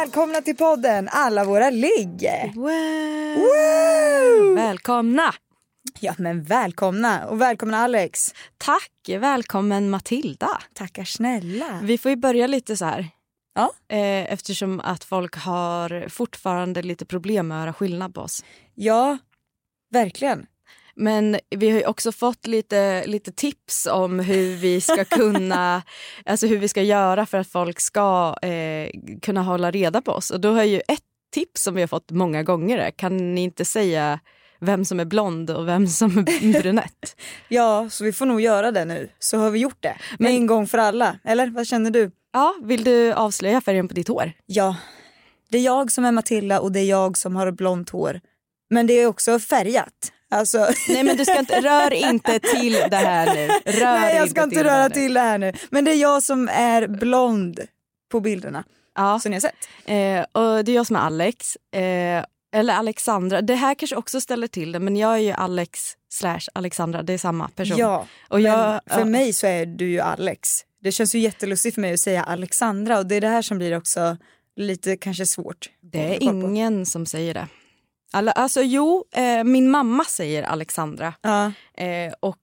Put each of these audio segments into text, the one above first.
Välkomna till podden Alla våra ligg! Wow. Woo! Välkomna! Ja men välkomna och välkomna Alex. Tack! Välkommen Matilda. Tackar snälla. Vi får ju börja lite så här. Ja. Eh, eftersom att folk har fortfarande lite problem med att höra skillnad på oss. Ja, verkligen. Men vi har ju också fått lite, lite tips om hur vi ska kunna, alltså hur vi ska göra för att folk ska eh, kunna hålla reda på oss. Och då har ju ett tips som vi har fått många gånger är, kan ni inte säga vem som är blond och vem som är brunett? Ja, så vi får nog göra det nu. Så har vi gjort det. Men- en gång för alla. Eller vad känner du? ja, vill du avslöja färgen på ditt hår? Ja, det är jag som är Matilda och det är jag som har blont hår. Men det är också färgat. Alltså... Nej men du ska inte, rör inte till det här nu. Rör Nej, jag ska inte till det röra nu. till det här nu. Men det är jag som är blond på bilderna Ja, som ni har sett. eh, och det är jag som är Alex. Eh, eller Alexandra. Det här kanske också ställer till det men jag är ju Alex slash Alexandra. Det är samma person. Ja, och jag, för ja. mig så är du ju Alex. Det känns ju jättelustigt för mig att säga Alexandra och det är det här som blir också lite kanske svårt. Det är ingen som säger det. Alla, alltså jo, eh, min mamma säger Alexandra. Ja. Eh, och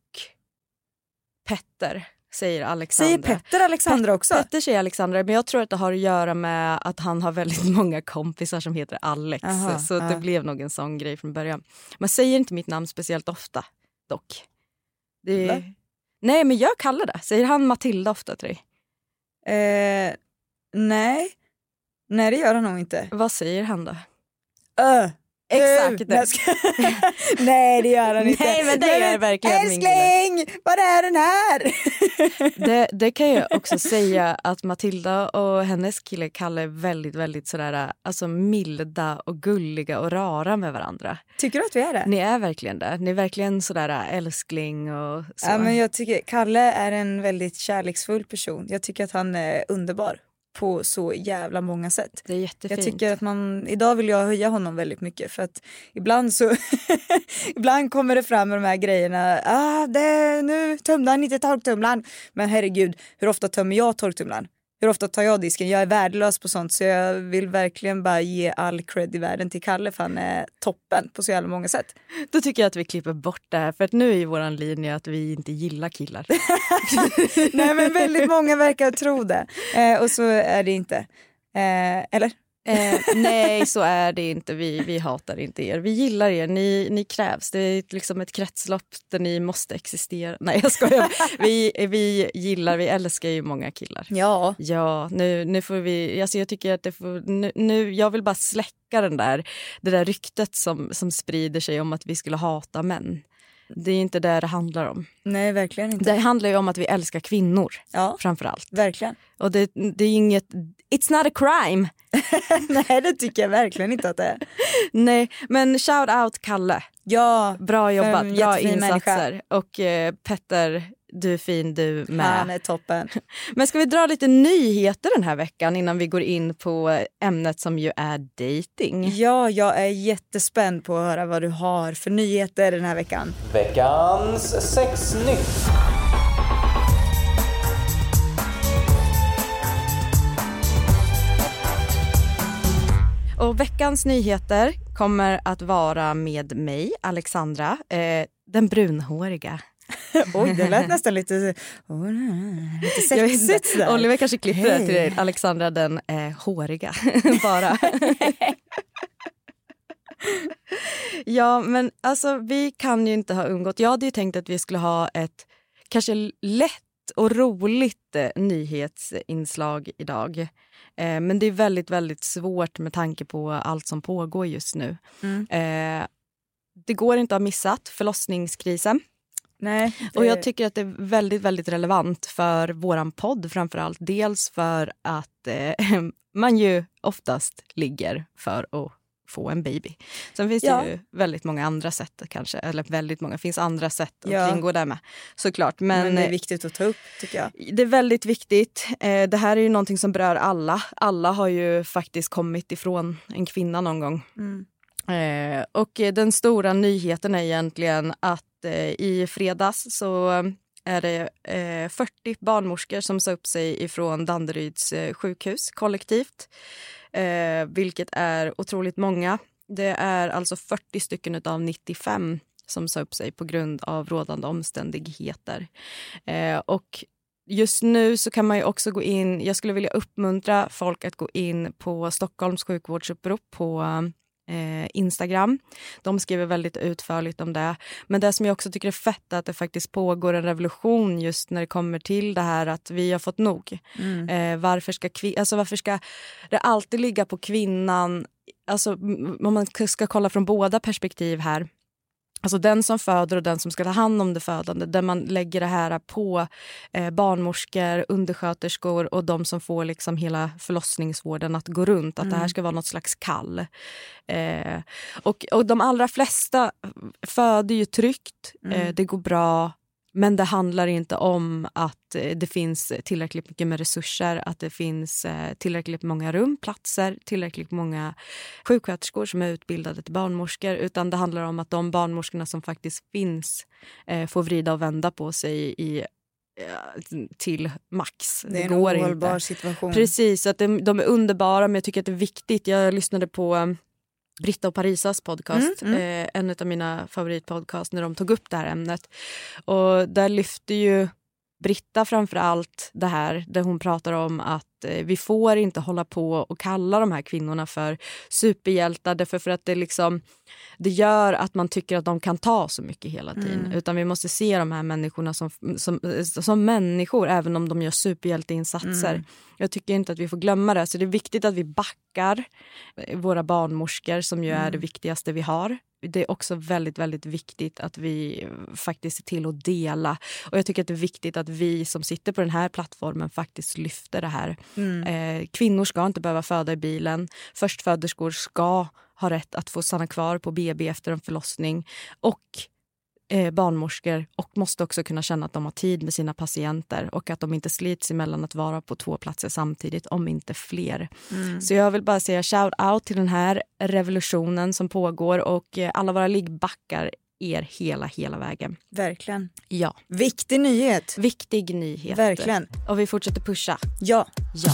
Petter säger Alexandra. Säger Petter Alexandra också? Petter säger Alexandra, men jag tror att det har att göra med att han har väldigt många kompisar som heter Alex. Aha, så ja. det blev nog en sån grej från början. Man säger inte mitt namn speciellt ofta dock. Det? Nej, men jag kallar det. Säger han Matilda ofta till dig? Eh, nej. Nej det gör han nog inte. Vad säger han då? Ö. Exakt. Nej, Nej det gör han inte. Nej, men det gör verkligen. Älskling, var är den här? Det, det kan jag också säga att Matilda och hennes kille Kalle är väldigt, väldigt sådär, alltså milda och gulliga och rara med varandra. Tycker du att vi är det? Ni är verkligen det. Ni är verkligen sådär älskling och så. Ja, men jag tycker Kalle är en väldigt kärleksfull person. Jag tycker att han är underbar på så jävla många sätt. Det är jättefint. Jag tycker att man, idag vill jag höja honom väldigt mycket för att ibland så, ibland kommer det fram med de här grejerna, ah, det, nu tömde han inte torktumlaren. Men herregud, hur ofta tömmer jag torktumlaren? Hur ofta tar jag disken? Jag är värdelös på sånt så jag vill verkligen bara ge all cred i världen till Kalle för han är toppen på så jävla många sätt. Då tycker jag att vi klipper bort det här för att nu är våran linje att vi inte gillar killar. Nej men väldigt många verkar tro det eh, och så är det inte. Eh, eller? Eh, nej, så är det inte. Vi, vi hatar inte er. Vi gillar er. Ni, ni krävs. Det är liksom ett kretslopp där ni måste existera. Nej, jag skojar. Vi, vi gillar, vi älskar ju många killar. Ja. Ja, nu, nu får vi... Alltså jag tycker att det får... Nu, nu, jag vill bara släcka den där, det där ryktet som, som sprider sig om att vi skulle hata män. Det är inte det det handlar om. Nej verkligen inte. Det handlar ju om att vi älskar kvinnor Ja, framför allt. verkligen. Och det, det är inget... It's not a crime! Nej det tycker jag verkligen inte att det är. Nej, men shout out Kalle. Ja, Bra jobbat, bra insatser. Och eh, Petter, du är fin du med. han är toppen. Men ska vi dra lite nyheter den här veckan innan vi går in på ämnet som ju är dating? Ja, jag är jättespänd på att höra vad du har för nyheter den här veckan. Veckans sexnytt. Och veckans nyheter kommer att vara med mig, Alexandra, eh, den brunhåriga. Oj, det lät nästan lite, oh, lite sexigt. Oliver kanske klipper det till dig. Alexandra den eh, håriga. Bara. ja, men alltså vi kan ju inte ha undgått. Jag hade ju tänkt att vi skulle ha ett kanske lätt och roligt eh, nyhetsinslag idag. Eh, men det är väldigt, väldigt svårt med tanke på allt som pågår just nu. Mm. Eh, det går inte att ha missat förlossningskrisen. Nej, det... Och jag tycker att det är väldigt, väldigt relevant för våran podd framför allt. Dels för att eh, man ju oftast ligger för att få en baby. Sen finns Ja. det ju väldigt många andra sätt kanske, eller väldigt många, finns andra sätt att Ja. kringgå det med såklart. Men, Men det är eh, viktigt att ta upp tycker jag. det är väldigt viktigt. Eh, det här är ju någonting som berör alla. Alla har ju faktiskt kommit ifrån en kvinna någon gång. Mm. Eh, och den stora nyheten är egentligen att eh, i fredags så är det eh, 40 barnmorskor som sa upp sig ifrån Danderyds eh, sjukhus kollektivt. Eh, vilket är otroligt många. Det är alltså 40 stycken av 95 som sa upp sig på grund av rådande omständigheter. Eh, och just nu så kan man ju också gå in, jag skulle vilja uppmuntra folk att gå in på Stockholms sjukvårdsupprop på eh, Instagram. De skriver väldigt utförligt om det. Men det som jag också tycker är fett är att det faktiskt pågår en revolution just när det kommer till det här att vi har fått nog. Eh, varför, ska alltså varför ska det alltid ligga på kvinnan, alltså om man ska kolla från båda perspektiv här. Alltså den som föder och den som ska ta hand om det födande. Där man lägger det här på eh, barnmorskor, undersköterskor och de som får liksom hela förlossningsvården att gå runt. Att det här ska vara något slags kall. Eh, och, och de allra flesta föder ju tryggt, eh, det går bra. Men det handlar inte om att eh, det finns tillräckligt mycket med resurser, att det finns eh, tillräckligt många rum, platser, tillräckligt många sjuksköterskor som är utbildade till barnmorskor. Utan det handlar om att de barnmorskorna som faktiskt finns eh, får vrida och vända på sig i, till max. Det är en går ohållbar inte. situation. Precis, att de, de är underbara men jag tycker att det är viktigt. Jag lyssnade på Britta och Parisas podcast, Mm, Eh, en av mina favoritpodcast när de tog upp det här ämnet. Och där lyfter ju Britta framför allt det här där hon pratar om att eh, vi får inte hålla på och kalla de här kvinnorna för superhjältar därför för att det liksom det gör att man tycker att de kan ta så mycket hela tiden. Utan vi måste se de här människorna som, som, som människor även om de gör superhjälteinsatser. Jag tycker inte att vi får glömma det. Så det är viktigt att vi backar eh, våra barnmorskor som ju är det viktigaste vi har. Det är också väldigt, väldigt viktigt att vi faktiskt ser till att dela. Och jag tycker att det är viktigt att vi som sitter på den här plattformen faktiskt lyfter det här. Eh, kvinnor ska inte behöva föda i bilen. Förstföderskor ska ha rätt att få stanna kvar på BB efter en förlossning. Och eh, barnmorskor och måste också kunna känna att de har tid med sina patienter och att de inte slits emellan att vara på två platser samtidigt, om inte fler. Så jag vill bara säga shout out till den här revolutionen som pågår och eh, alla våra ligg backar er hela, hela vägen. Verkligen. Ja, Viktig nyhet. viktig nyhet. Verkligen. Och vi fortsätter pusha. Ja. Ja.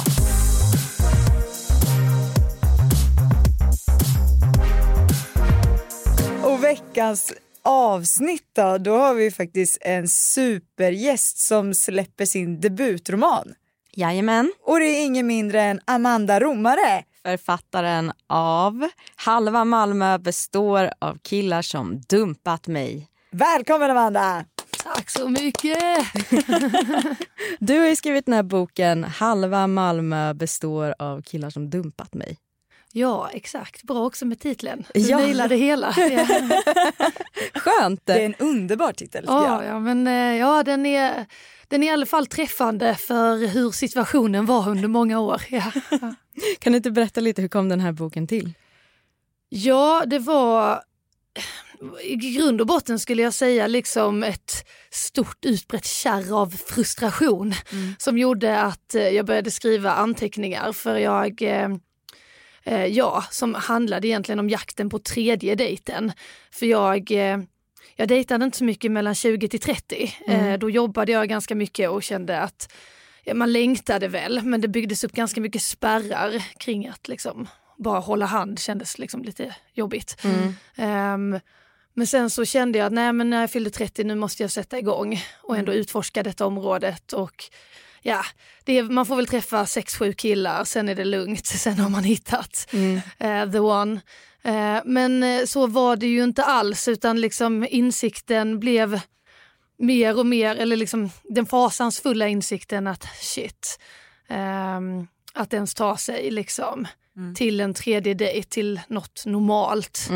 Och veckans avsnitt då, då har vi faktiskt en supergäst som släpper sin debutroman. Jajamän. Och det är ingen mindre än Amanda Romare. Författaren av Halva Malmö består av killar som dumpat mig. Välkommen Amanda! Tack så mycket! Du har ju skrivit den här boken Halva Malmö består av killar som dumpat mig. Ja, exakt. Bra också med titeln. Du Ja. nailade hela. Ja. Skönt! Det är en underbar titel. Ja, ja, men eh, ja, den är, den är i alla fall träffande för hur situationen var under många år. Ja, Kan du inte berätta lite hur kom den här boken till? ja det var i grund och botten skulle jag säga liksom ett stort utbrett kärr av frustration som gjorde att eh, jag började skriva anteckningar för jag eh, eh, ja, som handlade egentligen om jakten på tredje dejten. För jag, eh, jag dejtade inte så mycket mellan 20 till 30. Eh, då jobbade jag ganska mycket och kände att ja, man längtade väl men det byggdes upp ganska mycket spärrar kring att liksom bara hålla hand kändes liksom lite jobbigt. Ehm, men sen så kände jag att nej, men när jag fyllde 30 nu måste jag sätta igång och ändå utforska detta området. Och ja, det är, man får väl träffa sex, sju killar, sen är det lugnt, sen har man hittat eh, the one. Eh, men eh, så var det ju inte alls utan liksom insikten blev mer och mer, eller liksom den fasansfulla insikten att shit, ehm, att ens ta sig liksom till en tredje dejt, till något normalt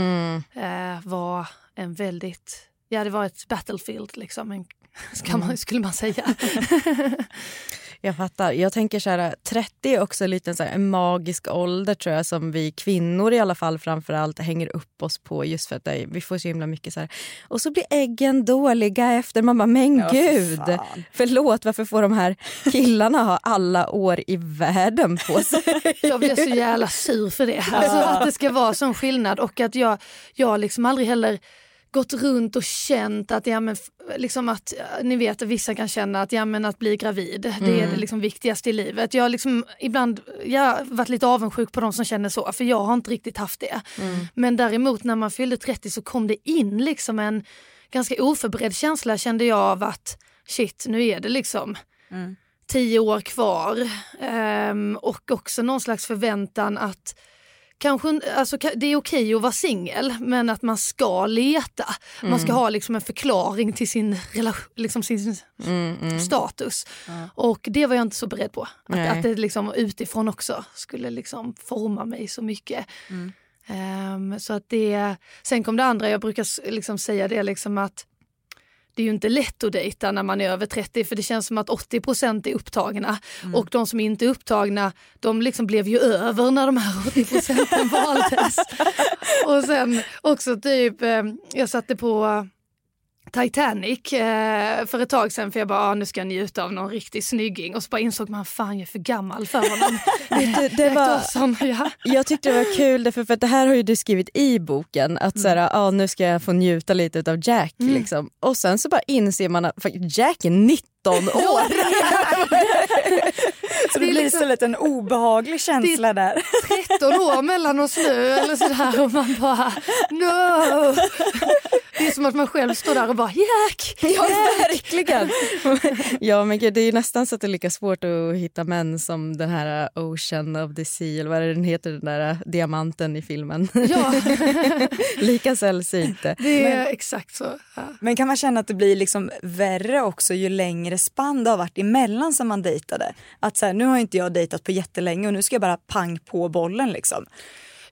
eh, var en väldigt, ja det var ett battlefield liksom, en, ska man, skulle man säga. Jag fattar. Jag tänker så här, 30 är också lite så här, en magisk ålder tror jag som vi kvinnor i alla fall framförallt hänger upp oss på just för att det, vi får så himla mycket så här. Och så blir äggen dåliga efter. Man bara, men Ja, för gud. fan. Förlåt, varför får de här killarna ha alla år i världen på sig? Jag blir så jävla sur för det. Alltså att det ska vara sån skillnad och att jag, jag liksom aldrig heller gått runt och känt att, ja, men, liksom att eh, ni vet att vissa kan känna att, ja, men att bli gravid det är det liksom viktigaste i livet. Jag har liksom ibland jag har varit lite avundsjuk på de som känner så för jag har inte riktigt haft det. Men däremot när man fyllde 30 så kom det in liksom en ganska oförberedd känsla kände jag av att shit nu är det liksom tio år kvar. Ehm, och också någon slags förväntan att Kanske, alltså, det är okej att vara singel men att man ska leta. Man ska ha liksom en förklaring till sin, liksom sin status. Och det var jag inte så beredd på. Att, att det liksom utifrån också skulle liksom forma mig så mycket. Ehm, så att det, sen kom det andra, jag brukar liksom säga det liksom att det är ju inte lätt att dejta när man är över 30 för det känns som att 80% är upptagna och de som inte är upptagna de liksom blev ju över när de här 80 procenten valdes. och sen också typ, eh, jag satte på Titanic eh, för ett tag sedan för jag bara ah, nu ska jag njuta av någon riktig snygging och så bara insåg man fan jag är för gammal för honom. Det Jack var- ja. Jag tyckte det var kul därför för det här har ju du skrivit i boken att så här, ah, nu ska jag få njuta lite av Jack. Liksom. Och sen så bara inser man att Jack är 19 år. Så det är blir liksom- så lite en obehaglig känsla där. 13 år mellan oss nu eller sådär och man bara no. Det är som att man själv står där och bara Jack! Ja verkligen. ja men gud, det är nästan så att det är lika svårt att hitta män som den här Ocean of the Sea eller vad är det den heter den där diamanten i filmen. Ja, lika sällsynt. det är exakt så. Ja. Men kan man känna att det blir liksom värre också ju längre spann det har varit emellan som man dejtade? Att så här, nu har inte jag dejtat på jättelänge och nu ska jag bara pang på bollen liksom.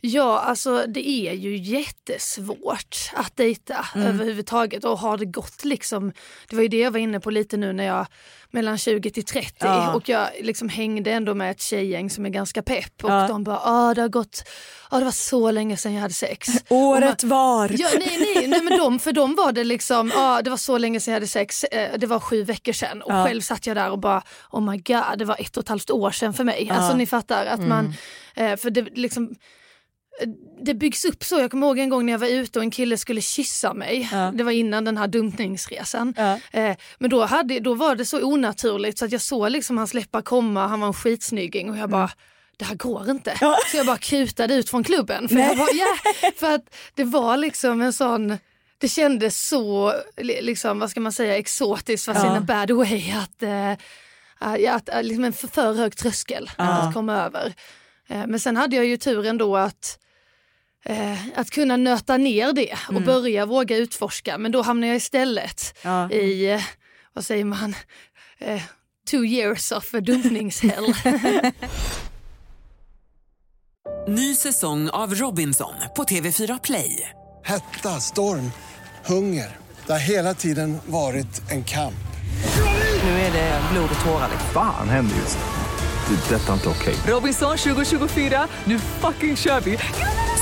Ja, alltså det är ju jättesvårt att dejta överhuvudtaget och har det gått liksom, det var ju det jag var inne på lite nu när jag mellan 20 till 30 Ja. och jag liksom hängde ändå med ett tjejgäng som är ganska pepp och Ja. de bara, ah, det har gått, ah, det var så länge sedan jag hade sex. Året var. Ja, nej, nej, nej men de, för dem var det liksom, ja det var så länge sedan jag hade sex, eh, det var sju veckor sedan och Ja. själv satt jag där och bara oh my god det var ett och ett halvt år sedan för mig. Alltså ni fattar att man, eh, för det liksom det byggs upp så. Jag kommer ihåg en gång när jag var ute och en kille skulle kyssa mig. Ja. Det var innan den här dumpningsresan. Ja. Eh, men då, hade, då var det så onaturligt så att jag såg liksom hans läppar komma, han var en skitsnygging och jag bara det här går inte. Så jag bara kutade ut från klubben. För, jag bara, ja, för att det var liksom en sån det kändes så, li- liksom, vad ska man säga, exotiskt fast Ja. in a bad way. Att, eh, ja, att, eh, liksom en för, hög tröskel att komma över. Eh, men sen hade jag ju turen då att eh, att kunna nöta ner det och börja våga utforska. Men då hamnade jag istället Ja. i, eh, vad säger man, eh, two years of dumpningshell. Ny säsong av Robinson på TV4 Play. Hetta, storm, hunger. Det har hela tiden varit en kamp. Nu är det blod och tårar. liksom. Fan händer just nu. Det. är Detta är inte okej. Robinson 2024, nu fucking kör vi!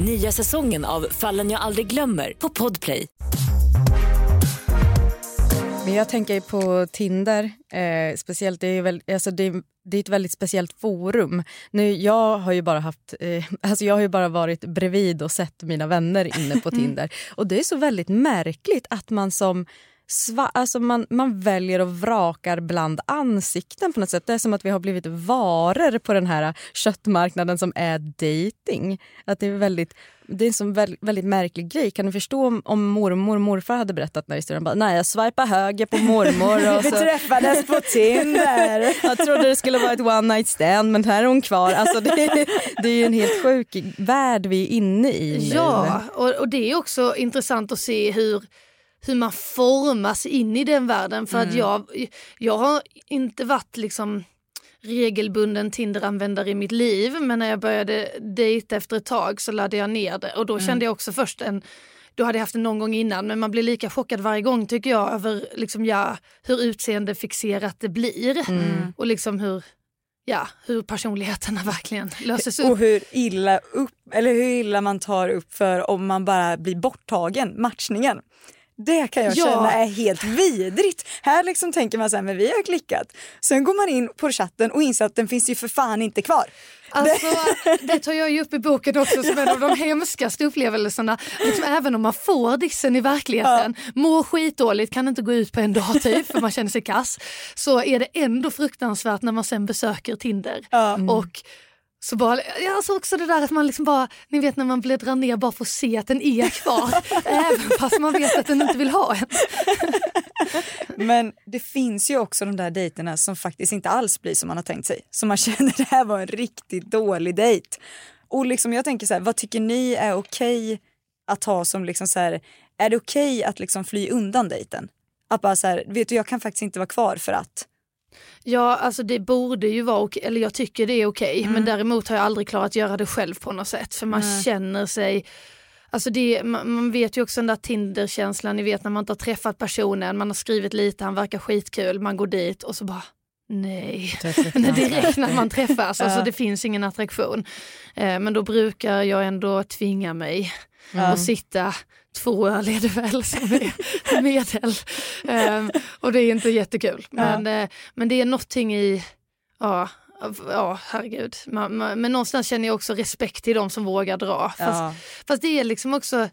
Nya säsongen av Fallen jag aldrig glömmer på Podplay. Men jag tänker på Tinder, eh, speciellt, det är, väl, alltså det, det är ett väldigt speciellt forum. Nu, jag har ju bara haft, eh, alltså jag har ju bara varit bredvid och sett mina vänner inne på Tinder. Och det är så väldigt märkligt att man som sva, alltså man, man väljer och vrakar bland ansikten på något sätt. Det är som att vi har blivit varor på den här köttmarknaden som är dating. Att det är väldigt det är en sån väldigt, väldigt märklig grej. Kan du förstå om, om mormor och morfar hade berättat den här historien? Bara, Nej, jag swipade höger på mormor. Och Vi så, träffades på Tinder. jag trodde det skulle vara ett one night stand men här är hon kvar. Alltså, det, det är en helt sjuk värld vi är inne i nu. Ja, och, och det är också intressant att se hur, hur man formas in i den världen. För att jag, jag har inte varit liksom regelbunden Tinder-användare i mitt liv men när jag började dejta efter ett tag så laddade jag ner det och då kände jag också först en då hade jag haft det någon gång innan men man blir lika chockad varje gång tycker jag över liksom, ja, hur utseendefixerat det blir och liksom hur, ja, hur personligheterna verkligen löses upp. Och hur illa, upp, eller hur illa man tar upp för om man bara blir borttagen, matchningen. Det kan jag Ja. känna är helt vidrigt. Här liksom tänker man så här, men vi har klickat. Sen går man in på chatten och inser att den finns ju för fan inte kvar. Alltså, det tar jag ju upp i boken också som en av de hemskaste upplevelserna. Liksom, även om man får dissen i verkligheten, mår skitdåligt, kan inte gå ut på en dag typ för man känner sig kass. Så är det ändå fruktansvärt när man sen besöker Tinder. Och så bara, alltså också det där att man liksom bara, ni vet när man bläddrar ner bara för att se att den är kvar. även fast man vet att den inte vill ha en. Men det finns ju också de där dejterna som faktiskt inte alls blir som man har tänkt sig. Så man känner det här var en riktigt dålig dejt. Och liksom jag tänker så här, vad tycker ni är okej att ha som liksom så här, är det okej att liksom fly undan dejten? Att bara så här, vet du jag kan faktiskt inte vara kvar för att. Ja, alltså det borde ju vara okej, eller jag tycker det är okej, men däremot har jag aldrig klarat göra det själv på något sätt. För man känner sig, alltså det, man, man vet ju också den där Tinder-känslan, ni vet när man inte har träffat personen, man har skrivit lite, han verkar skitkul, man går dit och så bara Nej, Nej direkt när man träffas, alltså det finns ingen attraktion. Eh, men då brukar jag ändå tvinga mig och sitta två öl är det väl som är medel. Ehm, och det är inte jättekul. Men, eh, men det är någonting i, ja, ja herregud. Man, man, men någonstans känner jag också respekt till de som vågar dra. Fast, Ja. fast det är liksom också,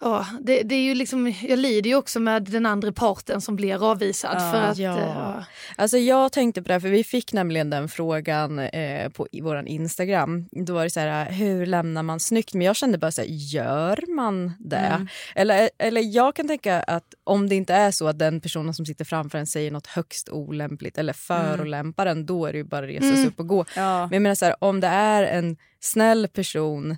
ja, det, det är ju liksom, jag lider ju också med den andra parten som blir avvisad. för att, Ja. eh, ja. Alltså jag tänkte på det, här, för vi fick nämligen den frågan eh, på vår Instagram. Då var det så här, hur lämnar man snyggt? Men jag kände bara så här, gör man det? Eller, eller jag kan tänka att om det inte är så att den personen som sitter framför en säger något högst olämpligt eller förolämpar en, då är det ju bara att resa sig upp och gå. Ja. Men jag menar så här, om det är en snäll person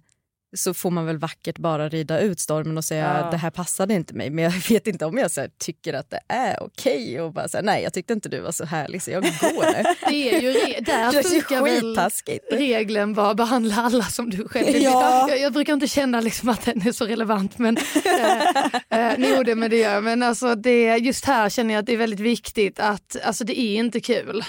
så får man väl vackert bara rida ut stormen och säga Ja. det här passade inte mig. Men jag vet inte om jag så här, tycker att det är okej och bara så här, nej jag tyckte inte du var så härlig så jag går nu. Det är ju re- där Det funkar väl regeln bara behandla alla som du själv vill. Ja. Jag, jag brukar inte känna liksom att den är så relevant men eh, eh, jo det men det gör men alltså det, just här känner jag att det är väldigt viktigt att alltså det är inte kul.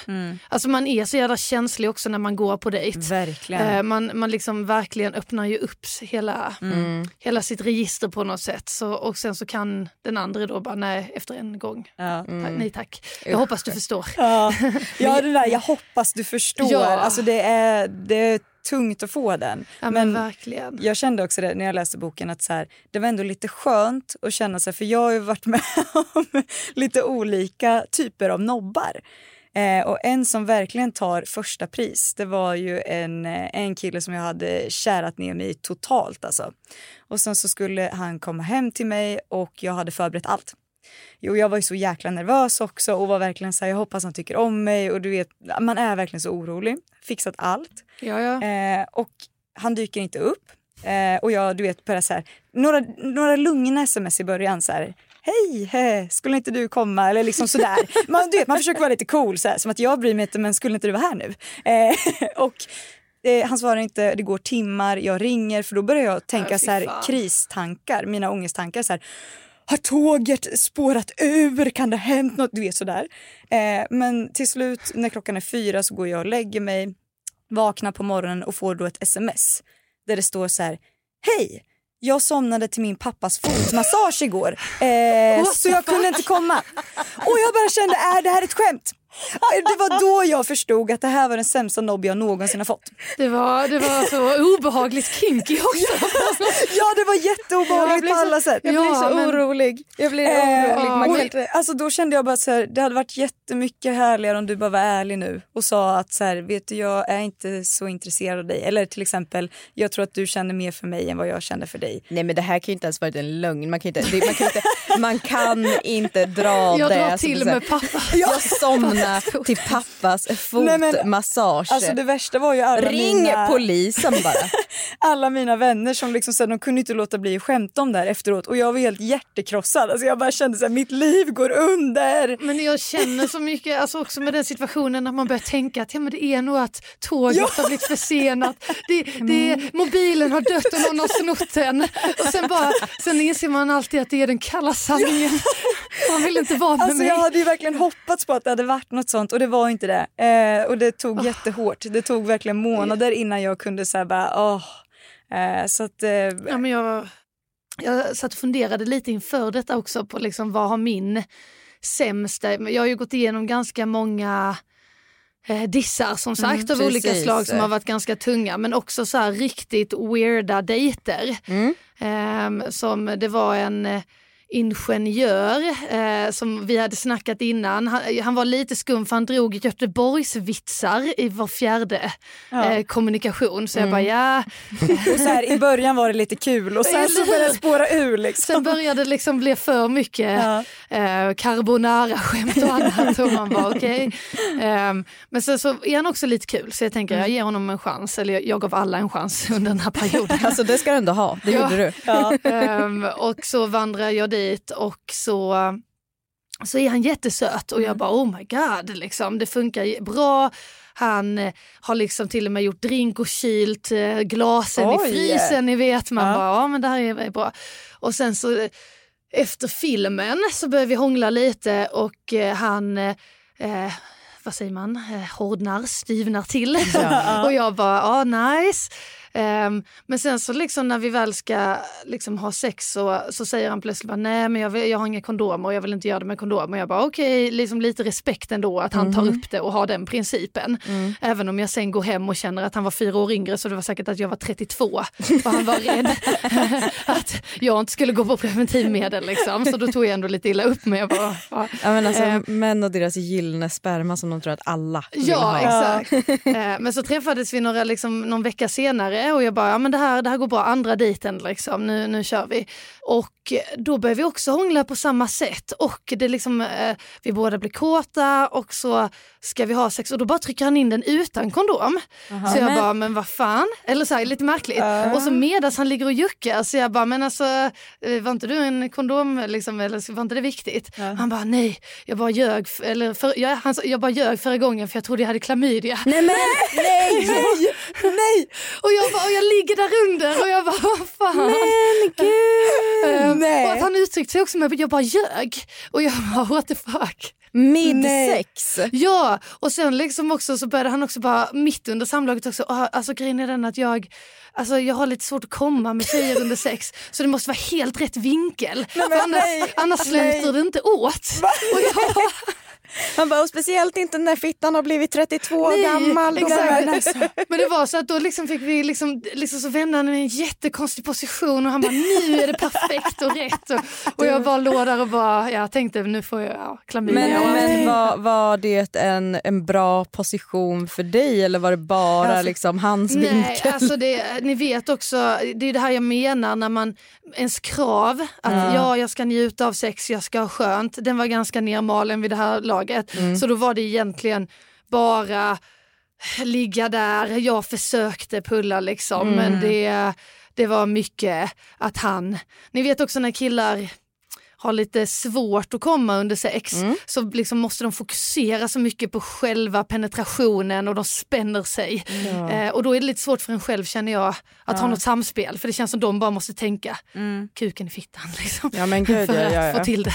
Alltså man är så jävla känslig också när man går på dejt. Verkligen. Eh, man, man liksom verkligen öppnar ju upp hela, Mm. hela sitt register på något sätt. Så, och sen så kan den andra då bara nej efter en gång. Ja. Tack, nej tack. Jag hoppas du förstår. Ja, ja det där, jag hoppas du förstår. Ja. Alltså det är, det är tungt att få den. Ja, men, verkligen. jag kände också det när jag läste boken att så här, det var ändå lite skönt att känna sig, för jag har ju varit med om lite olika typer av nobbar. Eh, och en som verkligen tar första pris, det var ju en, eh, en kille som jag hade kärat ner mig i totalt alltså. Och sen så skulle han komma hem till mig och jag hade förberett allt. Jo, jag var ju så jäkla nervös också och var verkligen så här, jag hoppas han tycker om mig och du vet, man är verkligen så orolig. Fixat allt. Ja, ja. Eh, och han dyker inte upp. Eh, och jag du vet börjar så här, några, några lugna sms i början så här. Hej, he, skulle inte du komma? Eller liksom sådär. Man, du vet, man försöker vara lite cool, så här, som att jag bryr mig inte, men skulle inte du vara här nu? Eh, och eh, han svarar inte, det går timmar, jag ringer, för då börjar jag tänka så här, kristankar, mina ångesttankar. Så här, har tåget spårat ur? Kan det ha hänt något? Du vet sådär. Eh, men till slut när klockan är fyra så går jag och lägger mig, vaknar på morgonen och får då ett sms där det står så här. Hej! Jag somnade till min pappas fotmassage igår eh, så jag kunde inte komma. Och jag bara kände, är det här ett skämt? Det var då jag förstod att det här var den sämsta nobb jag någonsin har fått. Det var, det var så obehagligt kinky också. Ja det var jätteobehagligt på alla sätt. Jag blir Ja, så men- orolig. Jag blir Eh, orolig. Man kan alltså då kände jag bara så här, det hade varit jättemycket härligare om du bara var ärlig nu och sa att så här, vet du jag är inte så intresserad av dig. Eller till exempel, jag tror att du känner mer för mig än vad jag känner för dig. Nej men det här kan ju inte ens varit en lögn. Man kan inte, det, man kan inte, man kan inte dra Jag det. drar alltså, till det är så här- med pappa. Jag somnar till pappas fotmassage. Alltså det värsta var ju alla Ring mina, polisen bara. alla mina vänner som liksom så här, de kunde inte låta bli att skämta om det här efteråt och jag var helt hjärtekrossad. Alltså jag bara kände att mitt liv går under. Men jag känner så mycket, alltså också med den situationen när man börjar tänka att ja, men det är nog att tåget har blivit försenat, det, det, Mm. mobilen har dött och någon har snott den. Och sen, bara, sen inser man alltid att det är den kalla sanningen. Man vill inte vara med Alltså mig. jag hade ju verkligen hoppats på att det hade varit något sånt och det var inte det. Eh, och det tog jättehårt. Det tog verkligen månader innan jag kunde säga bara åh. Eh, så att, eh, Ja, men jag, jag satt och funderade lite inför detta också på liksom, vad har min sämsta... Jag har ju gått igenom ganska många eh, dissar som sagt Mm, av olika slag som har varit ganska tunga men också så här riktigt weirda dejter. Mm. Ehm, som det var en ingenjör eh, som vi hade snackat innan. Han, han var lite skum för han drog Göteborgsvitsar i var fjärde Ja. eh, kommunikation. Så jag Mm. bara ja, och så här, I början var det lite kul och sen så började det spåra ur. Liksom. Sen började det liksom bli för mycket Ja. eh, carbonara-skämt och annat. Och man bara, okej. Ehm, men sen så är han också lite kul så jag tänker jag ger honom en chans. Eller jag, jag gav alla en chans under den här perioden. Alltså det ska du ändå ha. Det Ja. gjorde du. Ja. Ehm, och så vandrar jag dit och så så är han jättesöt och jag bara oh my god, liksom, det funkar bra. Han eh, har liksom till och med gjort drink och kylt eh, glasen Oj. i frysen, ni vet. Man Ja. bara ja men det här är bra. Och sen så eh, efter filmen så börjar vi hångla lite och eh, han eh, vad säger man, hårdnar, styvnar till. och jag bara, ja nice. Ehm, men sen så liksom när vi väl ska liksom ha sex så, så säger han plötsligt bara, nej men jag, vill, jag har inga kondomer och jag vill inte göra det med kondom. Och jag bara okej, liksom lite respekt ändå att han tar upp det och har den principen. Även om jag sen går hem och känner att han var fyra år yngre så det var säkert att jag var 32 och han var rädd att jag inte skulle gå på preventivmedel liksom. Så då tog jag ändå lite illa upp men jag bara, ja. Ja, men alltså, Eh. män och deras gyllene sperma som de tror att alla vill Ja, ha. exakt. Eh, Men så träffades vi några, liksom, någon vecka senare och jag bara, ja men det här, det här går bra, andra dejten liksom, nu, nu kör vi. Och då började vi också hångla på samma sätt och det liksom, eh, vi båda blir kåta och så ska vi ha sex och då bara trycker han in den utan kondom. Så jag bara, men vad fan? Eller så här, lite märkligt. Och så medan han ligger och juckar så jag bara, men alltså eh, var inte du en kondom liksom, eller var inte det viktigt? Han bara, nej, jag bara ljög, eller för, jag, han, jag bara ljög förra gången för jag trodde jag hade klamydia. Nej men nej! Nej! Och jag, bara, och jag ligger där under och jag bara, vad fan. Men gud! Ehm, Nej. och att han uttryckte sig också med att jag bara ljög. Och jag bara, what the fuck. Midsex. Ja, och sen liksom också så började han också bara mitt under samlaget också, "Ah, alltså grejen är den att jag, alltså jag har lite svårt att komma med tjejer under sex så det måste vara helt rätt vinkel. För annars, annars slutar det inte åt. Och jag Han bara, och speciellt inte när fittan har blivit 32 Nej, gammal. Exakt. bara, alltså. Men det var så att då liksom fick vi liksom, liksom så vände han i en jättekonstig position och han bara nu är det perfekt och rätt. Och, och jag bara låg där och bara, jag tänkte nu får jag ja, klamydia. Men, men var, var det en, en bra position för dig eller var det bara Alltså, liksom hans Nej, vinkel? alltså det, ni vet också, det är det här jag menar när man, ens krav att ja, jag ska njuta av sex, jag ska ha skönt, den var ganska nermalen vid det här laget. Så då var det egentligen bara ligga där, jag försökte pulla liksom men det, det var mycket att han, ni vet också när killar har lite svårt att komma under sex så liksom måste de fokusera så mycket på själva penetrationen och de spänner sig. Eh, och då är det lite svårt för en själv känner jag att ha något samspel för det känns som de bara måste tänka kuken i fittan liksom. Ja gud, för ja, att ja, ja. få till det.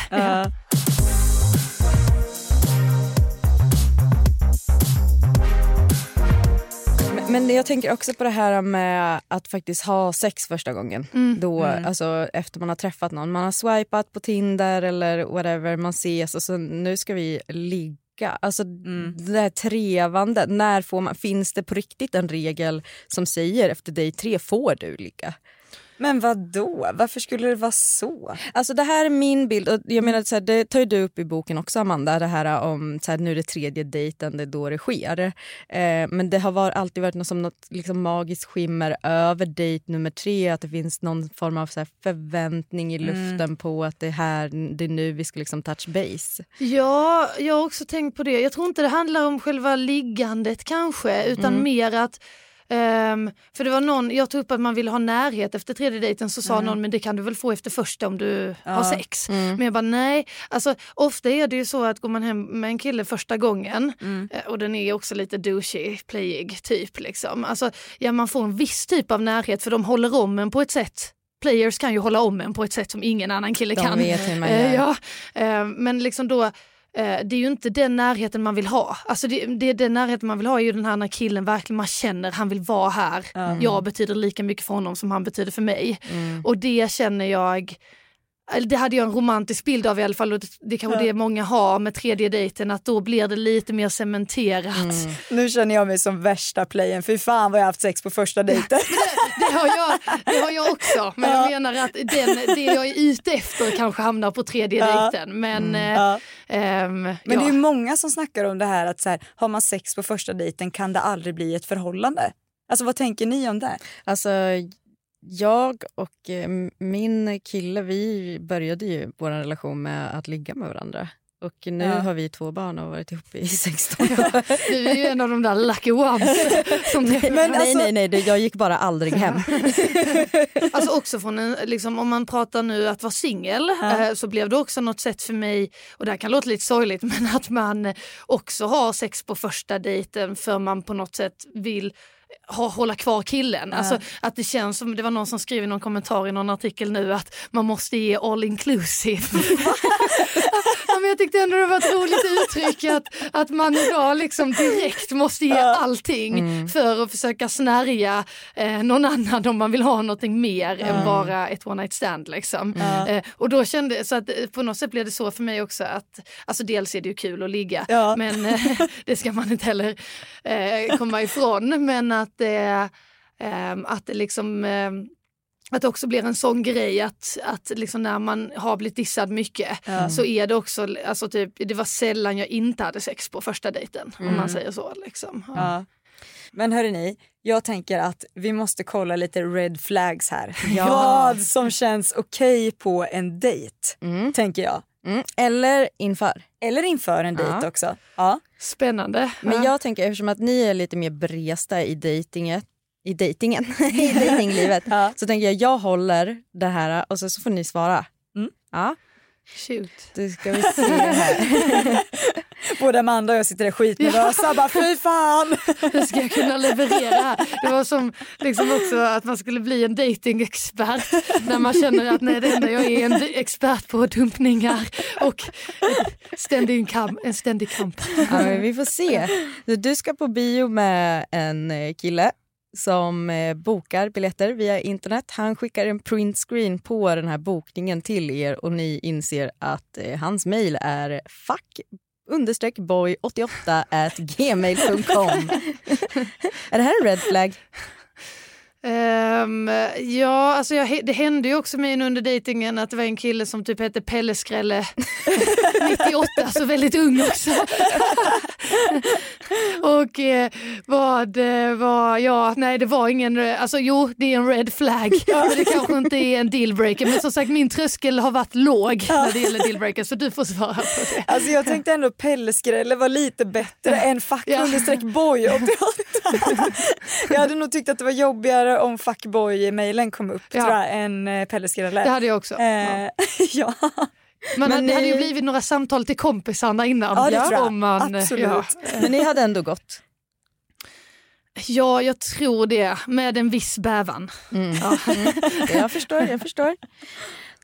Men- jag tänker också på det här med att faktiskt ha sex första gången. Då, Alltså, efter man har träffat någon. Man har swipat på Tinder eller whatever, man ses och så nu ska vi ligga. Alltså det här trevande. När får man, finns det på riktigt en regel som säger efter dig tre får du ligga? Men vad då? Varför skulle det vara så? Alltså det här är min bild. Och jag menar, så här, det tar ju du upp i boken också Amanda. Det här om så här, nu är det tredje dejten, det är då det sker. Eh, men det har var, alltid varit något, som något liksom, magiskt skimmer över dejt nummer tre. Att det finns någon form av så här, förväntning i luften Mm. på att det, här, det är nu vi ska liksom, touch base. Ja, jag har också tänkt på det. Jag tror inte det handlar om själva liggandet kanske, utan Mm. mer att ehm, för det var någon, jag tog upp att man ville ha närhet efter tredje dejten så sa Mm. någon men det kan du väl få efter första om du Ja. har sex. Mm. Men jag bara nej, alltså ofta är det ju så att går man hem med en kille första gången Mm. eh, och den är också lite douchey, playig typ liksom. Alltså ja man får en viss typ av närhet för de håller om en på ett sätt Players kan ju hålla om en på ett sätt som ingen annan kille De kan. vet hur man Eh, gör. ja, eh, men liksom då det är ju inte den närheten man vill ha. Alltså det, det, den närheten man vill ha är ju den här när killen verkligen man känner han vill vara här. Jag betyder lika mycket för honom som han betyder för mig. Mm. Och det känner jag det hade jag en romantisk bild av i alla fall och det, det kanske det många har med tredje dejten att då blir det lite mer cementerat. Mm. Nu känner jag mig som värsta playen. Fy fan vad jag haft sex på första dejten. Det har, jag, det har jag också men jag menar att den, det jag är ute efter kanske hamnar på tredje Ja. dejten. Men, eh, Ja. ehm, Men ja. det är ju många som snackar om det här att så här, har man sex på första dejten kan det aldrig bli ett förhållande. Alltså vad tänker ni om det? Alltså, jag och eh, min kille vi började ju vår relation med att ligga med varandra. Och nu Ja. har vi två barn och har varit ihop i 16 år. Du är ju en av de där lucky ones. Som nej, nej, nej, nej, det- jag gick bara aldrig hem. Alltså också från en, liksom, om man pratar nu att vara singel eh, så blev det också något sätt för mig, och det här kan låta lite sorgligt, men att man också har sex på första dejten för man på något sätt vill ha, hålla kvar killen. Ja. Alltså, att det känns som, det var någon som skrev i någon kommentar i någon artikel nu att man måste ge all inclusive. men jag tyckte ändå det var ett roligt uttryck att, att man idag liksom direkt måste ge allting Mm. för att försöka snärja eh, någon annan om man vill ha någonting mer än bara ett one night stand. Liksom. Ja. Eh, och då kände så att eh, på något sätt blev det så för mig också att alltså dels är det ju kul att ligga Ja. men eh, det ska man inte heller eh, komma ifrån. Men att, eh, eh, att det liksom eh, att det också blir en sån grej att, att liksom när man har blivit dissad mycket Ja. så är det också, alltså typ, det var sällan jag inte hade sex på första dejten om Mm. man säger så. Liksom. Ja. Ja. Men hörni, ni, jag tänker att vi måste kolla lite red flags här. Ja. Vad som känns okej på en dejt, Mm. tänker jag. Mm. Eller inför. Eller inför en dejt Ja. också. Ja. Spännande. Men jag tänker eftersom att ni är lite mer beresta i dejtinget i dejtingen, i dejtinglivet, Ja. så tänker jag jag håller det här och så, så får ni svara. Mm. Ja, Shoot. då ska vi se här. Både Amanda och jag sitter där skitnervösa. Bara, Fy fan! Hur ska jag kunna leverera? Det var som liksom också att man skulle bli en datingexpert när man känner att nej, det enda jag är en expert på dumpningar och ständig kamp, en ständig kamp. Ja, men vi får se. Så Du ska på bio med en eh, kille som eh, bokar biljetter via internet. Han skickar en printscreen på den här bokningen till er och ni inser att eh, hans mejl är fuck understreck boy 88 at gmail.com. är det här en red flag? Ehm, ja, alltså jag, det hände ju också mig under dejtingen att det var en kille som typ hette Pelle Skrälle 98, så väldigt ung också. och eh, vad eh, var, ja, nej det var ingen, alltså jo det är en red flag, men det kanske inte är en dealbreaker. Men som sagt min tröskel har varit låg när det gäller dealbreakers så du får svara på det. Alltså jag tänkte ändå pelleskrälle var lite bättre än fuck Ja. understreck boy 88. jag hade nog tyckt att det var jobbigare om fuckboy-mailen kom upp Ja. tror jag, än eh, pelleskrälle. Det hade jag också. Ja. Eh, ja. Men, Men det hade ju ni- blivit några samtal till kompisarna innan. Ja, det tror jag. Om man, Absolut. Ja. Men ni hade ändå gått. Ja, jag tror det. Med en viss bävan. Mm. Mm. Jag förstår, jag förstår.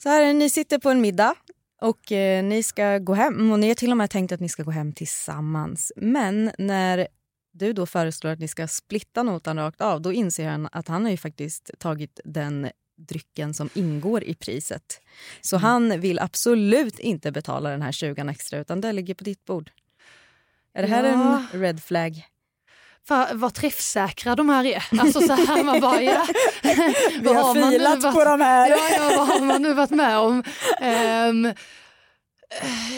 Så här, ni sitter på en middag och eh, ni ska gå hem och ni har till och med tänkt att ni ska gå hem tillsammans. Men när du då föreslår att ni ska splitta notan rakt av, då inser han att han har ju faktiskt tagit den drycken som ingår i priset. Så han vill absolut inte betala den här 20 extra utan det ligger på ditt bord. Är det här Ja. en red flag? Fan, vad träffsäkra de här är. Alltså så här man bara, ja. Vi har filat på de här. Ja, ja, vad har man nu varit med om? Ehm,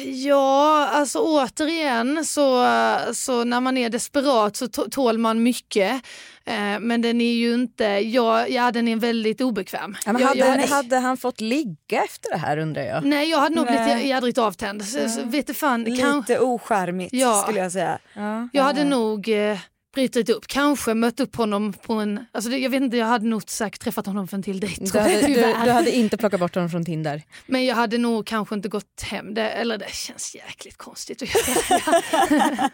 ja, alltså återigen så, så när man är desperat så tål man mycket. Eh, men den är ju inte, ja, ja den är väldigt obekväm. Ja, men Jag- hade, jag- hade han fått ligga efter det här undrar jag? Nej jag hade nog Nej. blivit jädrigt avtänd. Så, så, vet fan, kan, Lite ocharmigt Ja. skulle jag säga. jag hade nog eh, brutit upp, kanske mött upp honom på en, alltså det, jag vet inte, jag hade nog säkert träffat honom för en till dejt. Du hade, du, du hade inte plockat bort honom från Tinder? Men jag hade nog kanske inte gått hem, det, eller det känns jäkligt konstigt att göra.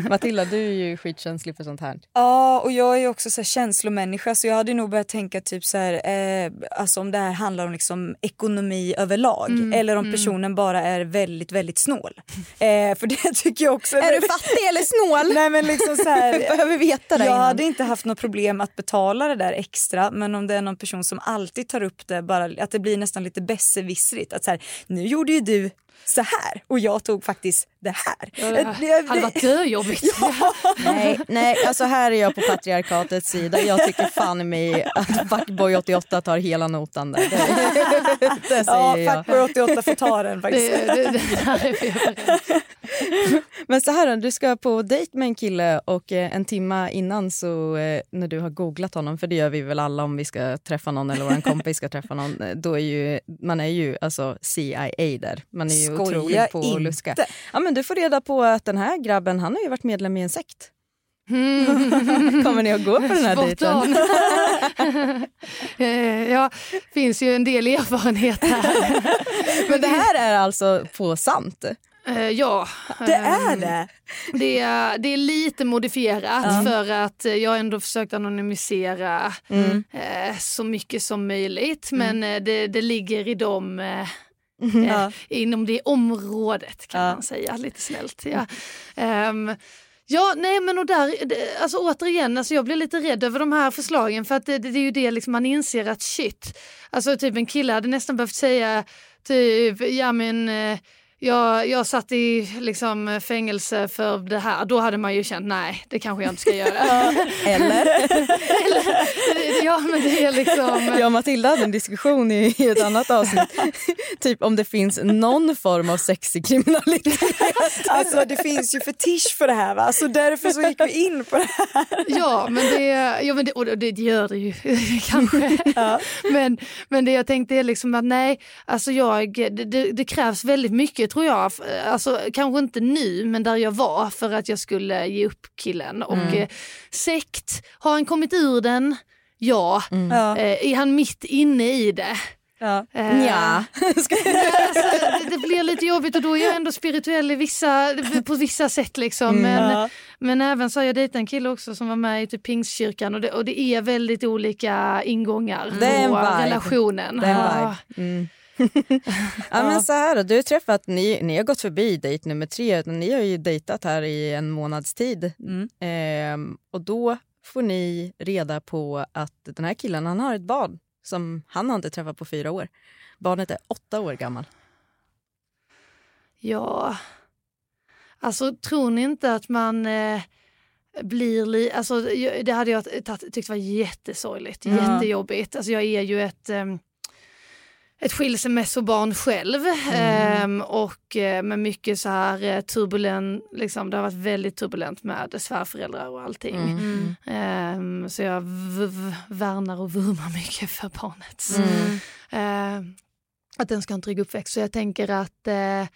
Matilda, du är ju skitkänslig för sånt här. Ja, och jag är också så här känslomänniska så jag hade nog börjat tänka typ så här, eh, alltså om det här handlar om liksom ekonomi överlag Mm, eller om personen bara är väldigt, väldigt snål. Eh, för det tycker jag också. Är du fattig eller snål? Nej men liksom så här, Behöver veta det jag innan. hade inte haft något problem att betala det där extra men om det är någon person som alltid tar upp det, bara att det blir nästan lite besserwissrigt. Att så här, nu gjorde ju du så här och jag tog faktiskt det här. Ja, det Eh, det- hade varit döjobbigt. Nej, nej, alltså här är jag på patriarkatets sida. Jag tycker fan i mig att Fuckboy 88 tar hela notan där. Det, det säger Ja. Fuckboy 88 får ta den faktiskt. Det, det. Men så här du ska på dejt med en kille och eh, en timma innan så eh, när du har googlat honom, för det gör vi väl alla om vi ska träffa någon eller vår kompis ska träffa någon, då är ju, man är ju alltså CIA där. Man är ju Skoja otrolig på att inte. luska. Ja men du får reda på att den här grabben, han har ju varit medlem i en sekt. Kommer ni att gå på den här dejten? Eh, ja, finns ju en del erfarenhet här. Men det här är alltså på sant? Eh, ja. Det är ehm, det. Det är, det är lite modifierat för att eh, jag har ändå försökt anonymisera Mm. eh, så mycket som möjligt. Men eh, det, det ligger i de, eh, Ja. eh, inom det området kan Ja. man säga lite snällt. Ja. Ehm, Ja, nej men och där, alltså återigen, alltså jag blir lite rädd över de här förslagen för att det, det, det är ju det liksom man inser att shit, alltså typ en kille hade nästan behövt säga typ, ja men eh, jag, jag satt i liksom fängelse för det här, då hade man ju känt nej, det kanske jag inte ska göra. Eller? ja men det är liksom... Jag och Matilda hade en diskussion i, i ett annat avsnitt. typ om det finns någon form av sexig kriminalitet. Alltså det finns ju fetisch för det här va, så därför så gick vi in på det här. Ja, men det, ja, men det, och det gör det ju kanske. men, men det jag tänkte är liksom att nej, alltså jag, det, det, det krävs väldigt mycket tror jag. Alltså, kanske inte nu, men där jag var för att jag skulle ge upp killen. Och eh, sekt, har han kommit ur den? Ja. Ja. Eh, är han mitt inne i det? Ja. Eh, Ja. alltså, det, det blir lite jobbigt och då är jag ändå spirituell i vissa, på vissa sätt. Liksom. Men, Ja. men även så har jag dejtat en kille också som var med i typ pingstkyrkan och det, och det är väldigt olika ingångar Det på relationen. Det är en Ja. vibe. Mm. ja, men så här då, du har träffat, ni, ni har gått förbi dejt nummer tre, utan ni har ju dejtat här i en månads tid. Mm. Ehm, och då får ni reda på att den här killen han har ett barn som han har inte träffat på fyra år. Barnet är åtta år gammal. Ja, alltså tror ni inte att man eh, blir li- alltså, det hade jag tyckt var jättesorgligt, Ja. jättejobbigt. Alltså jag är ju ett ehm, ett skilsmässobarn själv ehm, och eh, med mycket så här eh, turbulent, liksom, det har varit väldigt turbulent med svärföräldrar och allting. Mm. Ehm, så jag v- v- värnar och vurmar mycket för barnet. Mm. Eh, att den ska ha en trygg uppväxt. Så jag tänker att eh,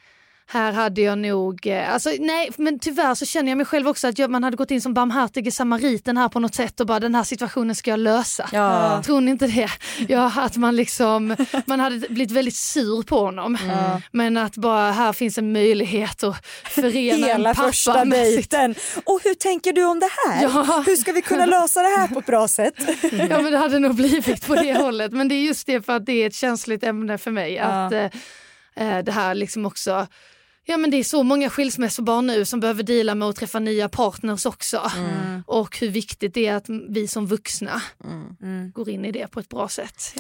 här hade jag nog, eh, alltså nej men tyvärr så känner jag mig själv också att jag, man hade gått in som barmhärtige samariten här på något sätt och bara den här situationen ska jag lösa. Ja. Tror ni inte det? Ja, att man liksom, man hade blivit väldigt sur på honom. Mm. Men att bara här finns en möjlighet att förena Hela en pappa första med sitt dejten. Och hur tänker du om det här? Ja. Hur ska vi kunna lösa det här på ett bra sätt? Ja men det hade nog blivit på det hållet. Men det är just det för att det är ett känsligt ämne för mig. Ja. Att eh, eh, det här liksom också Ja men det är så många skilsmässobarn nu som behöver dela med att träffa nya partners också. Mm. Och hur viktigt det är att vi som vuxna Mm. går in i det på ett bra sätt.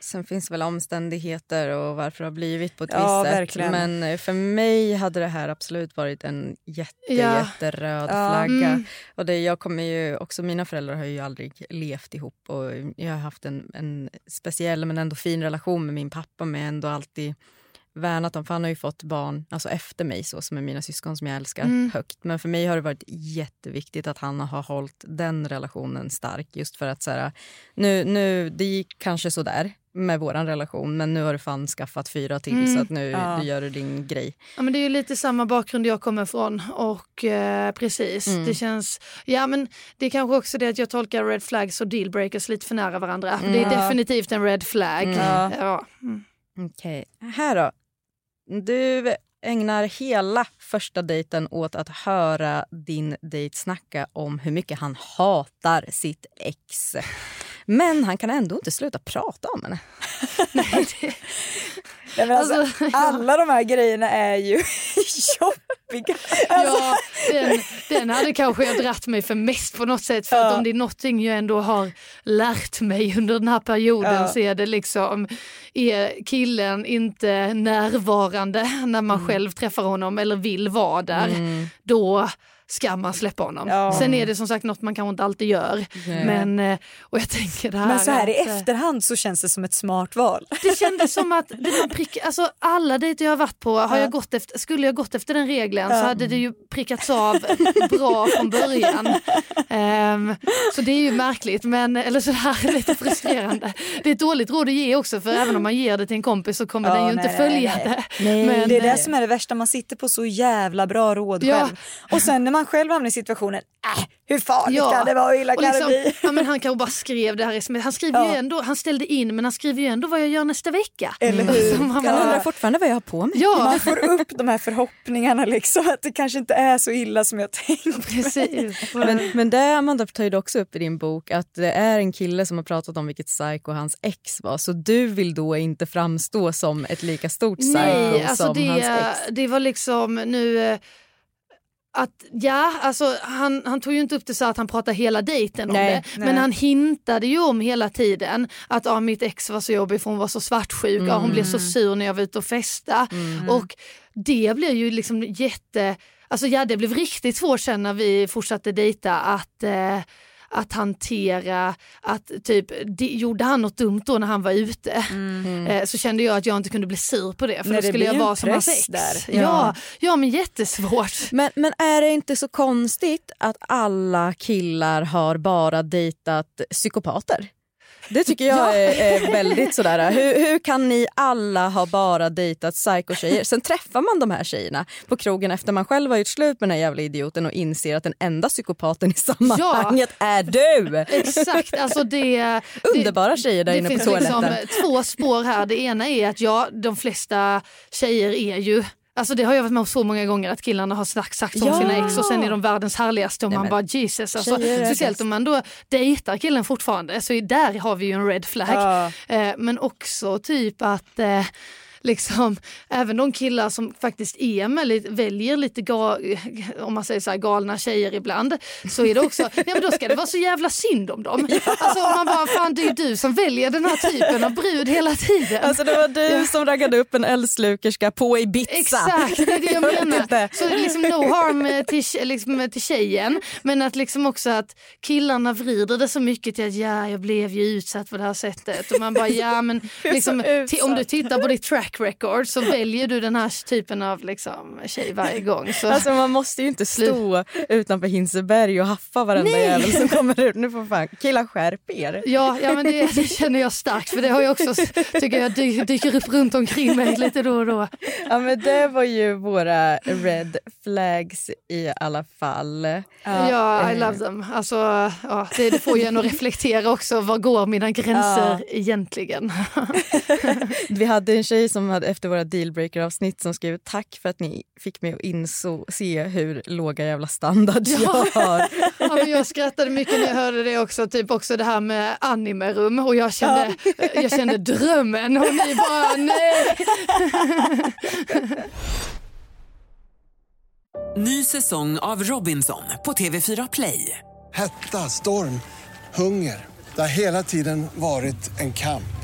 Sen finns väl omständigheter och varför det har blivit på ett Ja, visst sätt. verkligen. Men för mig hade det här absolut varit en jätte, Ja. jätteröd Ja. flagga. Mm. Och det, jag kommer ju, också mina föräldrar har ju aldrig levt ihop och jag har haft en, en speciell men ändå fin relation med min pappa men ändå alltid värnat om, för han har ju fått barn alltså efter mig så som är mina syskon som jag älskar Mm. högt. Men för mig har det varit jätteviktigt att han har hållit den relationen stark just för att så här, nu, nu, det gick kanske sådär med vår relation men nu har du fan skaffat fyra till Mm. så att nu, Ja. nu gör du din grej. Ja, men det är ju lite samma bakgrund jag kommer från och eh, precis, Mm. det känns, ja men det är kanske också det att jag tolkar red flags och dealbreakers lite för nära varandra. Det är Mm. definitivt en red flag. Mm. Ja. Mm. Okej, här då. Du ägnar hela första dejten åt att höra din dejt snacka om hur mycket han hatar sitt ex. Men han kan ändå inte sluta prata om henne. Nej, det, Nej, men alltså, Alltså, ja. alla de här grejerna är ju jobbiga. Alltså, ja, den, den hade kanske jag dratt mig för mest på något sätt. För Ja. om det är någonting jag ändå har lärt mig under den här perioden Ja. så är det liksom, är killen inte närvarande när man Mm. själv träffar honom eller vill vara där, då ska man släppa honom. Ja. Sen är det som sagt något man kanske inte alltid gör. Nej. Men, eh, och jag tänker det här, men så här i att, eh, efterhand så känns det som ett smart val. det kändes som att det var prick, alltså alla dejter jag har varit på, har Ja. jag gått efter, skulle jag gått efter den regeln Ja. så hade det ju prickats av bra från början. Ehm, så det är ju märkligt, men, eller sådär lite frustrerande. Det är ett dåligt råd att ge också för även om man ger det till en kompis så kommer Ja, den ju nej, inte följa nej. det. Nej. Men, Det är det som är det värsta, man sitter på så jävla bra råd Ja. själv. Och sen när man själv hamnar i situationen, äh, hur farligt Ja. kan det vara, hur illa och kan liksom, det bli? ja, men han kanske bara skrev det här sms. Han skriver ju Ja. ändå, han ställde in men han skriver ju ändå vad jag gör nästa vecka. Eller hur? Alltså, man Han bara- undrar fortfarande vad jag har på mig. Ja, Man får upp de här förhoppningarna liksom, att det kanske inte är så illa som jag tänkte. precis. Men, men det Amanda tar ju också upp i din bok att det är en kille som har pratat om vilket psycho hans ex var. Så du vill då inte framstå som ett lika stort psycho Nej, alltså som hans det, ex. det var liksom nu eh, att ja, alltså han, han tog ju inte upp det så att han pratade hela dejten om Nej, det. nej. Men han hintade ju om hela tiden att ah, mitt ex var så jobbig för hon var så svartsjuk, ah, hon blev så sur när jag var ute och festa. Och det blev ju liksom jätte, alltså ja det blev riktigt svårt sen när vi fortsatte dejta att eh, att hantera att typ, de, gjorde han något dumt då när han var ute eh, så kände jag att jag inte kunde bli sur på det för Nej, då det skulle jag vara som hans ex. där. Ja. Ja. Ja, men jättesvårt. Men, men är det inte så konstigt att alla killar har bara dejtat psykopater? Det tycker jag är, är väldigt sådär. Hur, hur kan ni alla ha bara dejtat psykotjejer? Sen träffar man de här tjejerna på krogen efter man själv har gjort slut med den här jävla idioten och inser att den enda psykopaten i sammanhanget är du. Exakt, alltså det... det Underbara tjejer där det inne på finns toaletten. liksom två spår här. Det ena är att ja, de flesta tjejer är ju Alltså det har jag varit med om så många gånger att killarna har sagt, sagt om Ja. sina ex och sen är de världens härligaste och man bara Jesus. Alltså, speciellt om man då dejtar killen fortfarande så är- där har vi ju en red flag. Ja. Eh, men också typ att eh, liksom, även de killar som faktiskt är med, väljer lite ga, om man säger så här, galna tjejer ibland så är det också, ja men då ska det vara så jävla synd om dem. Alltså man bara, fan det är du som väljer den här typen av brud hela tiden. Alltså det var du som raggade upp en eldslukerska på Ibiza. Exakt, det är det jag menar. Så liksom no harm till, liksom, till tjejen men att liksom också att killarna vrider det så mycket till att ja, jag blev ju utsatt på det här sättet och man bara ja men liksom, om du tittar på ditt track record så väljer du den här typen av liksom, tjej varje gång. Så. Alltså man måste ju inte stå utanför Hinseberg och haffa varenda jävel som kommer ut. Nu får fan killar skärp er. Ja, ja men det, det känner jag starkt för det har jag också, tycker jag dy, dyker upp runt omkring mig lite då och då. Ja men det var ju våra red flags i alla fall. Ja, I love them. Alltså, ja, det, det får ju en att reflektera också. Var går mina gränser egentligen? Vi hade en tjej som hade efter våra dealbreaker avsnitt som skrev tack för att ni fick mig att se hur låga jävla standards Ja. jag har. Ja, men jag skrattade mycket när jag hörde det också, typ också det här med animerum och jag kände, jag kände drömmen och ni bara nej. Ny säsong av Robinson på TV4 Play. Hetta, storm, hunger. Det har hela tiden varit en kamp.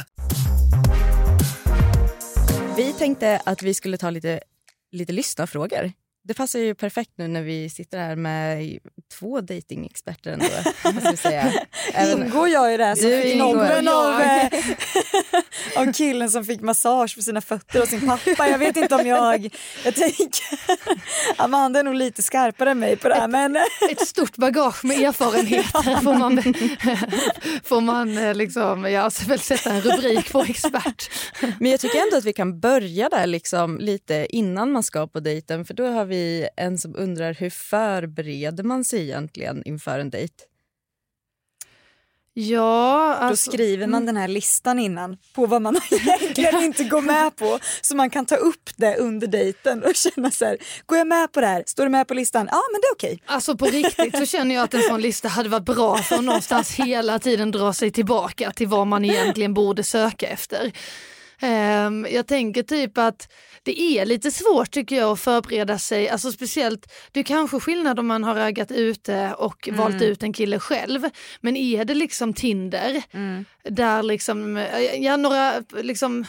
Vi tänkte att vi skulle ta lite, lite lyssnarfrågor. Det passar ju perfekt nu när vi sitter här med två datingexperter ändå. jag säga. Även- Ingår jag i det här som Du fick nobben av, av killen som fick massage för sina fötter av sin pappa? Jag vet inte om jag... Jag tänker... Amanda är nog lite skarpare än mig på det här men... Ett stort bagage med erfarenheter får man, får man eh, liksom, ja, så väl sätta en rubrik på expert. Men jag tycker ändå att vi kan börja där liksom lite innan man ska på dejten. För då har vi en som undrar hur förbereder man sig egentligen inför en dejt? Ja, Då alltså, skriver man den här listan innan på vad man egentligen inte går med på så man kan ta upp det under dejten och känna så här, går jag med på det här? Står det med på listan? Ja men det är okej. Alltså på riktigt så känner jag att en sån lista hade varit bra för att någonstans hela tiden dra sig tillbaka till vad man egentligen borde söka efter. Ehm, jag tänker typ att det är lite svårt tycker jag att förbereda sig, alltså speciellt, det är kanske skillnad om man har raggat ute och Mm. valt ut en kille själv. Men är det liksom Tinder, Mm. där liksom, ja några liksom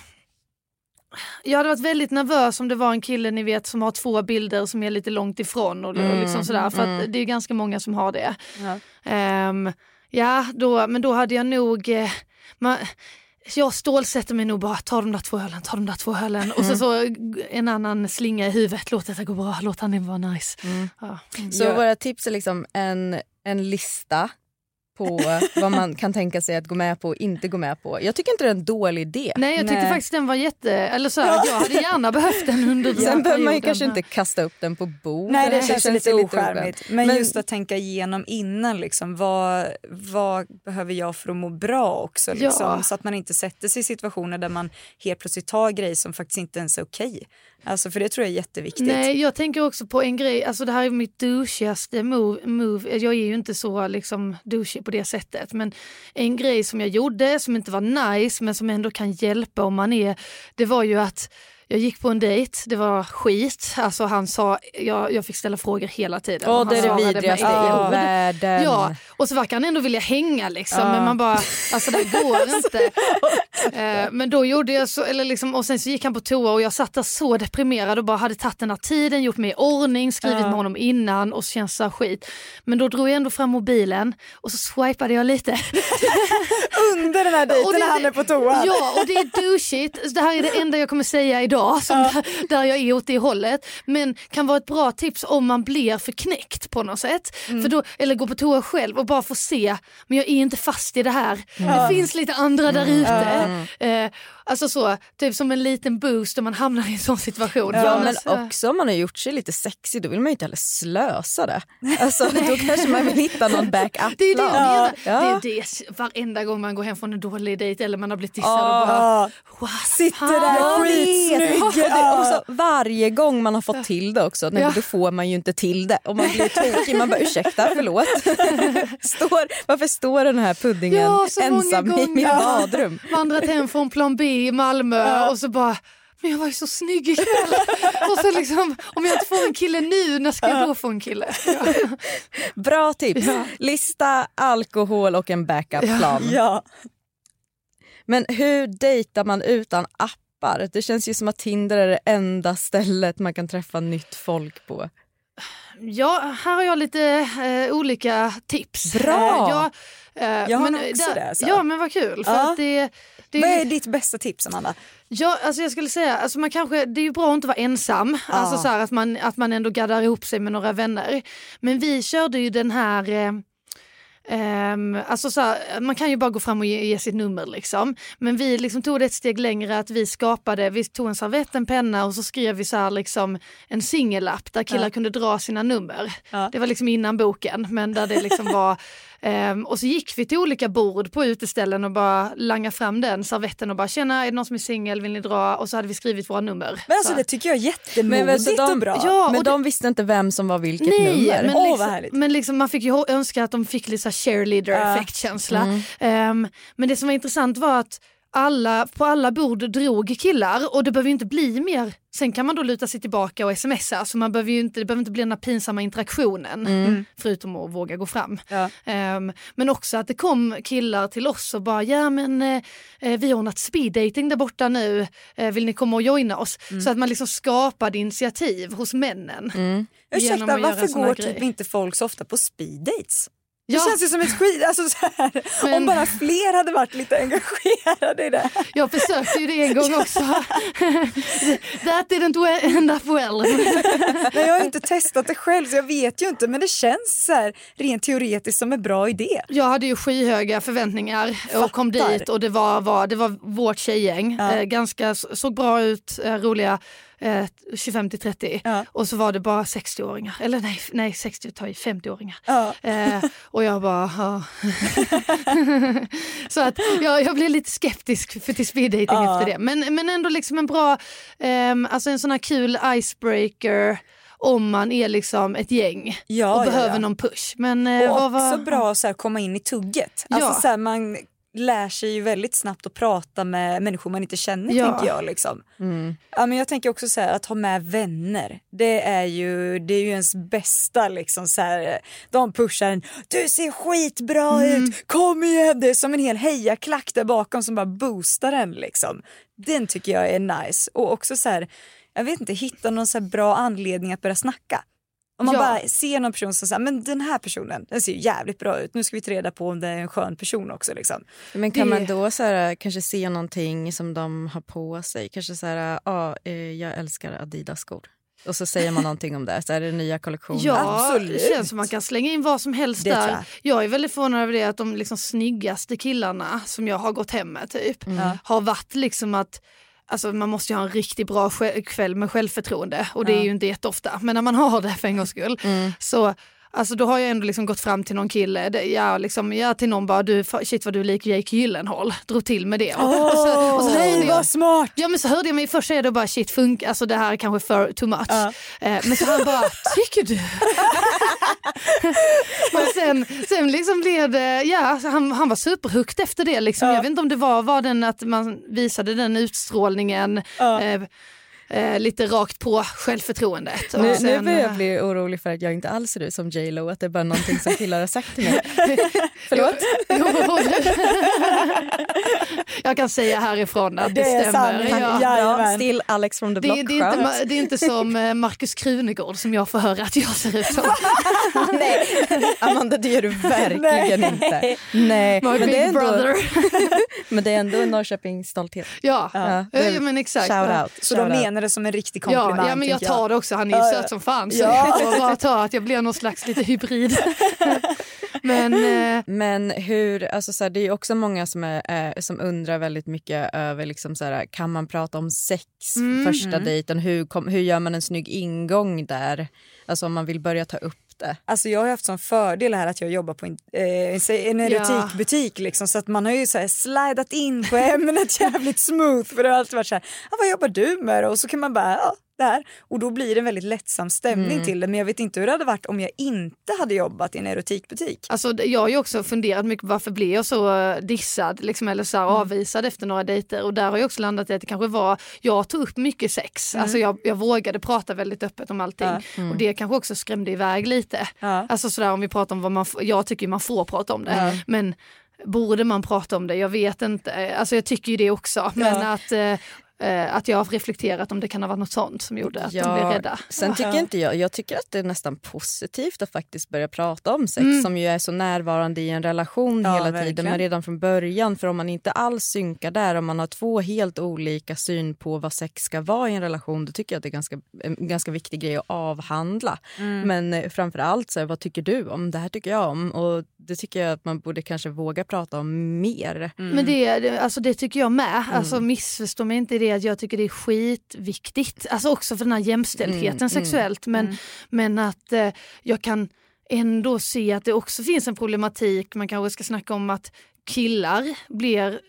jag hade varit väldigt nervös om det var en kille ni vet som har två bilder som är lite långt ifrån och, och Mm, liksom sådär för mm. det är ganska många som har det. Ja. Ehm, ja, då, men då hade jag nog... Eh, man, jag stålsätter mig nog bara, ta de där två ölen, ta de där två ölen. Och så, så en annan slinga i huvudet, låt detta gå bra, låt han vara nice. Ja. Så våra tips är liksom en, en lista på vad man kan tänka sig att gå med på och inte gå med på. Jag tycker inte det är en dålig idé. Nej jag tyckte Nej. faktiskt den var jätte, eller så här, jag hade gärna behövt den under den Sen behöver man ju kanske inte kasta upp den på bordet. Nej det känns, lite ju ocharmigt. Men, just att tänka igenom innan liksom, vad, vad behöver jag för att må bra också liksom, Ja. så att man inte sätter sig i situationer där man helt plötsligt tar grejer som faktiskt inte ens är okej. Alltså för det tror jag är jätteviktigt. Nej, jag tänker också på en grej, alltså det här är mitt douchigaste move, move. Jag är ju inte så liksom douchig på det sättet. Men en grej som jag gjorde som inte var nice men som ändå kan hjälpa om man är, det var ju att jag gick på en dejt, det var skit. Alltså han sa, jag, jag fick ställa frågor hela tiden. Åh, det är det vidrigaste i världen. Ja, och så verkar han ändå vilja hänga liksom. Ja. Men man bara, alltså det går inte. Eh, men då gjorde jag så, eller liksom, och sen så gick han på toa och jag satt där så deprimerad och bara hade tagit den här tiden, gjort mig i ordning, skrivit Ja. med honom innan och så känns så här skit. Men då drog jag ändå fram mobilen och så swipade jag lite. Under den här dejten det- när han är på toa. Ja, och det är douchigt. Det här är det enda jag kommer säga idag som där, där jag är åt det hållet. Men kan vara ett bra tips om man blir för knäckt på något sätt. Mm. För då, eller gå på toa själv och bara få se, men jag är inte fast i det här. Ja. Det finns lite andra där ute. Mm. Eh, alltså så, typ som en liten boost om man hamnar i en sån situation. Ja, men eh, också om man har gjort sig lite sexig då vill man ju inte heller slösa det. Alltså, då kanske man vill hitta någon backup-plan. Det är det jag menar. Ja. Det är det varenda gång man går hem från en dålig dejt eller man har blivit dissad Ja. och bara wow, Sitter där skitsnygg. Ja. varje gång man har fått till det också, nej, Ja. då får man ju inte till det. Och man blir tokig, man bara ursäkta, förlåt. Står, varför står den här puddingen Ja, ensam i mitt badrum? vandrat hem från plan B i Malmö och så bara men jag var ju så snygg ikväll. och så liksom, om jag inte får en kille nu, när ska jag då få en kille? Ja. Bra tips. Lista, alkohol och en backup-plan. Ja. Men hur dejtar man utan appar? Det känns ju som att Tinder är det enda stället man kan träffa nytt folk på. ja, här har jag lite eh, olika tips. Bra. Eh, jag, Jag har men, också det, alltså. Ja men vad kul. För Ja. att det, det, Vad är ditt bästa tips Amanda? Ja, alltså jag skulle säga, alltså man kanske, det är ju bra att inte vara ensam, Ja. alltså så här, att, man, att man ändå gaddar ihop sig med några vänner. Men vi körde ju den här, eh, ehm, alltså så här, man kan ju bara gå fram och ge, ge sitt nummer liksom. Men vi liksom tog det ett steg längre att vi skapade, vi tog en servett, en penna och så skrev vi så här liksom en singellapp där killar Ja. kunde dra sina nummer. Ja. Det var liksom innan boken men där det liksom var ehm, och så gick vi till olika bord på uteställen och bara langa fram den servetten och bara tjena är det någon som är singel, vill ni dra? Och så hade vi skrivit våra nummer. Men alltså Så- det tycker jag är Men, jättemodigt vet du, de, och bra. Ja, men och det- de visste inte vem som var vilket Nej, nummer. men, vad liksom, men liksom, man fick ju önska att de fick lite så här cheerleader-effektkänsla. Ehm, men det som var intressant var att alla, på alla bord drog killar och det behöver ju inte bli mer. Sen kan man då luta sig tillbaka och smsa så man behöver inte, det behöver inte bli den här pinsamma interaktionen. Mm. Förutom att våga gå fram. Ja. Ehm, men också att det kom killar till oss och bara ja men eh, vi har ordnat speeddating där borta nu, eh, vill ni komma och joina oss? Mm. Så att man liksom skapade initiativ hos männen. genom Ursäkta, varför går typ inte folk så ofta på speeddates? Det Ja. känns ju som ett skit, alltså så här, Men- om bara fler hade varit lite engagerade i det. Jag försökte ju det en gång också. That didn't end up well. Nej, jag har inte testat det själv så jag vet ju inte men det känns så här, rent teoretiskt som en bra idé. Jag hade ju skyhöga förväntningar och kom Fattar. dit och det var, var, det var vårt tjejgäng. Ja. Eh, ganska, såg bra ut, eh, roliga. Eh, 25 till 30 Ja. och så var det bara 60-åringar, eller nej, nej 60 tar i 50-åringar. Ja. Eh, och jag bara, ja. Så att jag, jag blev lite skeptisk för till speeddating Ja. efter det. Men, men ändå liksom en bra, ehm, alltså en sån här kul icebreaker om man är liksom ett gäng Ja, och ja, behöver ja. någon push. Men, eh, Och också var- bra att så här, komma in i tugget. Alltså, Ja. så här, man lär sig ju väldigt snabbt att prata med människor man inte känner Ja. tänker jag. Liksom. Ja, men jag tänker också så här, att ha med vänner. Det är ju, det är ju ens bästa liksom så här, de pushar en, du ser skitbra ut, kom igen. Det är som en hel hejaklack där bakom som bara boostar en liksom. Den tycker jag är nice och också så här, jag vet inte, hitta någon så bra anledning att börja snacka. Om man Ja. bara ser någon person som säger, men den här personen, den ser ju jävligt bra ut. Nu ska vi ta reda på om det är en skön person också liksom. Men kan Det- man då så här, kanske se någonting som de har på sig? Kanske så här, ja, eh, jag älskar Adidas-skor. Och så säger man någonting om det, så är det nya kollektioner. Ja, Absolut. det känns som man kan slänga in vad som helst Det där. jag. Jag är väldigt förvånad över det att de liksom snyggaste killarna som jag har gått hem med typ har varit liksom att Alltså man måste ju ha en riktigt bra kväll med självförtroende och det är ju inte jätteofta. Men när man har det för en gångs skull så Alltså då har jag ändå liksom gått fram till någon kille, ja, liksom, ja, till någon bara du, shit vad du är lik Jake Gyllenhaal, drog till med det. Och, och så, och så hörde Nej jag, vad smart! Ja men så hörde jag mig först säga då bara shit funk, alltså det här är kanske för too much. Ja. Eh, men så han bara, tycker du? och sen, sen liksom blev det, ja han, han var superhooked efter det liksom. Jag vet inte om det var, var den att man visade den utstrålningen eh, eh, lite rakt på självförtroendet. Nu, nu sen, börjar jag eh, bli orolig för att jag inte alls ser ut som J Lo, att det är bara någonting som killar har sagt till mig. Förlåt? Jo, jag kan säga härifrån att det, Det är stämmer. sanning. Ja. Jajamän. Still Alex from the Det, block. det, är inte, det är inte som eh, Markus Krunegård som jag får höra att jag ser ut som. Nej, Amanda det gör du verkligen inte. Nej, My men det, är ändå, brother. men det är ändå en Norrköpings stolthet. Ja, Ja, ja, ja men exakt. Shout Ja. out. Så shout de menar det som en riktig komplimang. Ja, ja, men jag tar det också. Han är ju Ja, ja. söt som fan. Så Ja. jag bara ta att jag blir någon slags lite hybrid. men eh, Men hur, alltså så här, det är ju också många som, är, eh, som undrar väldigt mycket över liksom så här, kan man prata om sex Mm. första dejten? Hur, kom, hur gör man en snygg ingång där? Alltså om man vill börja ta upp det. Alltså jag har haft som fördel här att jag jobbar på en, eh, en erotikbutik liksom, så att man har ju så här slidat in på ämnet jävligt smooth för det har alltid varit så här, ah, vad jobbar du med då? Och så kan man bara, ja det här. Och då blir det en väldigt lättsam stämning Mm. till det men jag vet inte hur det hade varit om jag inte hade jobbat i en erotikbutik. alltså, jag har ju också funderat mycket varför blev jag så eh, dissad liksom, eller så här, Mm. avvisad efter några dejter. Och där har jag också landat i att det kanske var, jag tog upp mycket sex. Mm. Alltså, jag, jag vågade prata väldigt öppet om allting. Ja. Och det kanske också skrämde iväg lite. Ja. Alltså sådär om vi pratar om vad man, jag tycker man får prata om det. Men borde man prata om det? Jag vet inte. Alltså jag tycker ju det också. Men Ja. att eh, Eh, att jag har reflekterat om det kan ha varit något sånt som gjorde att de blev rädda. Sen tycker inte jag, jag tycker att det är nästan positivt att faktiskt börja prata om sex Mm. som ju är så närvarande i en relation Ja, hela tiden verkligen. men redan från början. För om man inte alls synkar där, om man har två helt olika syn på vad sex ska vara i en relation, då tycker jag att det är ganska, en ganska viktig grej att avhandla. Mm. Men eh, framför allt, så här, vad tycker du om? Det här tycker jag om. Och det tycker jag att man borde kanske våga prata om mer. Men det, alltså det tycker jag med. Mm. Alltså missförstå mig inte i det att jag tycker det är skitviktigt. Alltså också för den här jämställdheten Mm, sexuellt. Men, men att eh, jag kan ändå se att det också finns en problematik. Man kanske ska snacka om att killar blir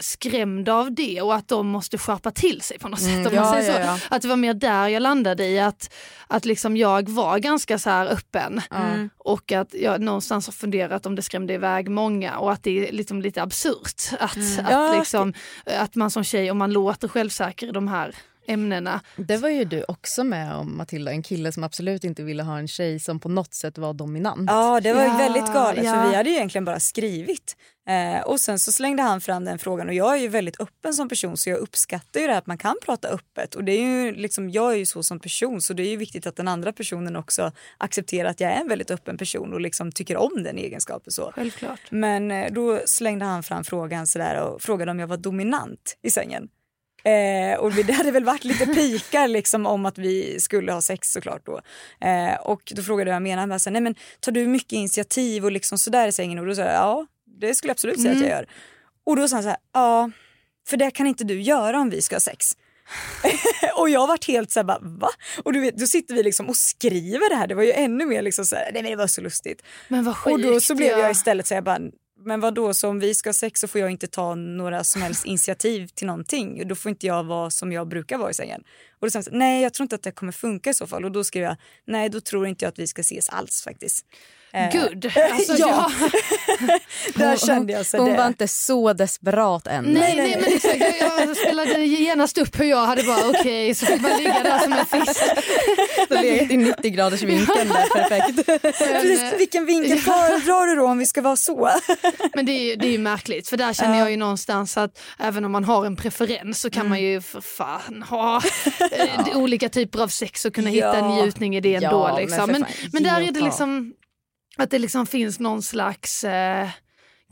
skrämda av det och att de måste skärpa till sig på något Mm, sätt. Om ja, ja, ja. Att det var mer där jag landade i att, att liksom jag var ganska så här öppen Mm. och att jag någonstans har funderat om det skrämde iväg många och att det är liksom lite absurt att, Mm. att, Ja, liksom, att man som tjej, om man låter självsäker i de här ämnena. Det var ju du också med om Matilda, en kille som absolut inte ville ha en tjej som på något sätt var dominant. Ja, det var Ja, väldigt galet ja. för vi hade ju egentligen bara skrivit. Eh, och sen så slängde han fram den frågan och jag är ju väldigt öppen som person så jag uppskattar ju det här att man kan prata öppet och det är ju liksom, jag är ju så som person så det är ju viktigt att den andra personen också accepterar att jag är en väldigt öppen person och liksom tycker om den egenskapen så. Självklart. Men eh, då slängde han fram frågan sådär och frågade om jag var dominant i sängen. Eh, och det hade väl varit lite pikar liksom om att vi skulle ha sex såklart då. Eh, och då frågade jag vad jag menade. Han bara här, nej men tar du mycket initiativ och liksom sådär i sängen? Och då sa jag ja, det skulle jag absolut säga att jag gör. Och då sa han så här, ja, för det kan inte du göra om vi ska ha sex. och jag varit helt så här, bara, va? Och du vet, då sitter vi liksom och skriver det här. Det var ju ännu mer liksom så här, nej men det var så lustigt. Men vad Och då sjukt, så blev ja. jag istället så jag bara, men vad då så om vi ska ha sex så får jag inte ta några som helst initiativ till någonting. och Då får inte jag vara som jag brukar vara i sängen. Och då sa han nej jag tror inte att det kommer funka i så fall. Och då skrev jag, nej då tror inte jag att vi ska ses alls faktiskt. Eh, Good. Alltså, ja, ja. där kände jag så Hon det. var inte så desperat än. Nej, nej, men exakt. Jag, jag spelade genast upp hur jag hade bara okej, så fick man ligga där som en fisk. Legat i 90 graders vinkeln där, perfekt. Precis, vilken vinkel föredrar du då om vi ska vara så? Men det är, ju- det är ju märkligt för där känner jag ju någonstans att även om man har en preferens så kan Mm. man ju för fan ha eh, olika typer av sex och kunna hitta en Ja. njutning i det ändå. Ja, men liksom. men, men, ge där är det liksom att det liksom finns någon slags eh,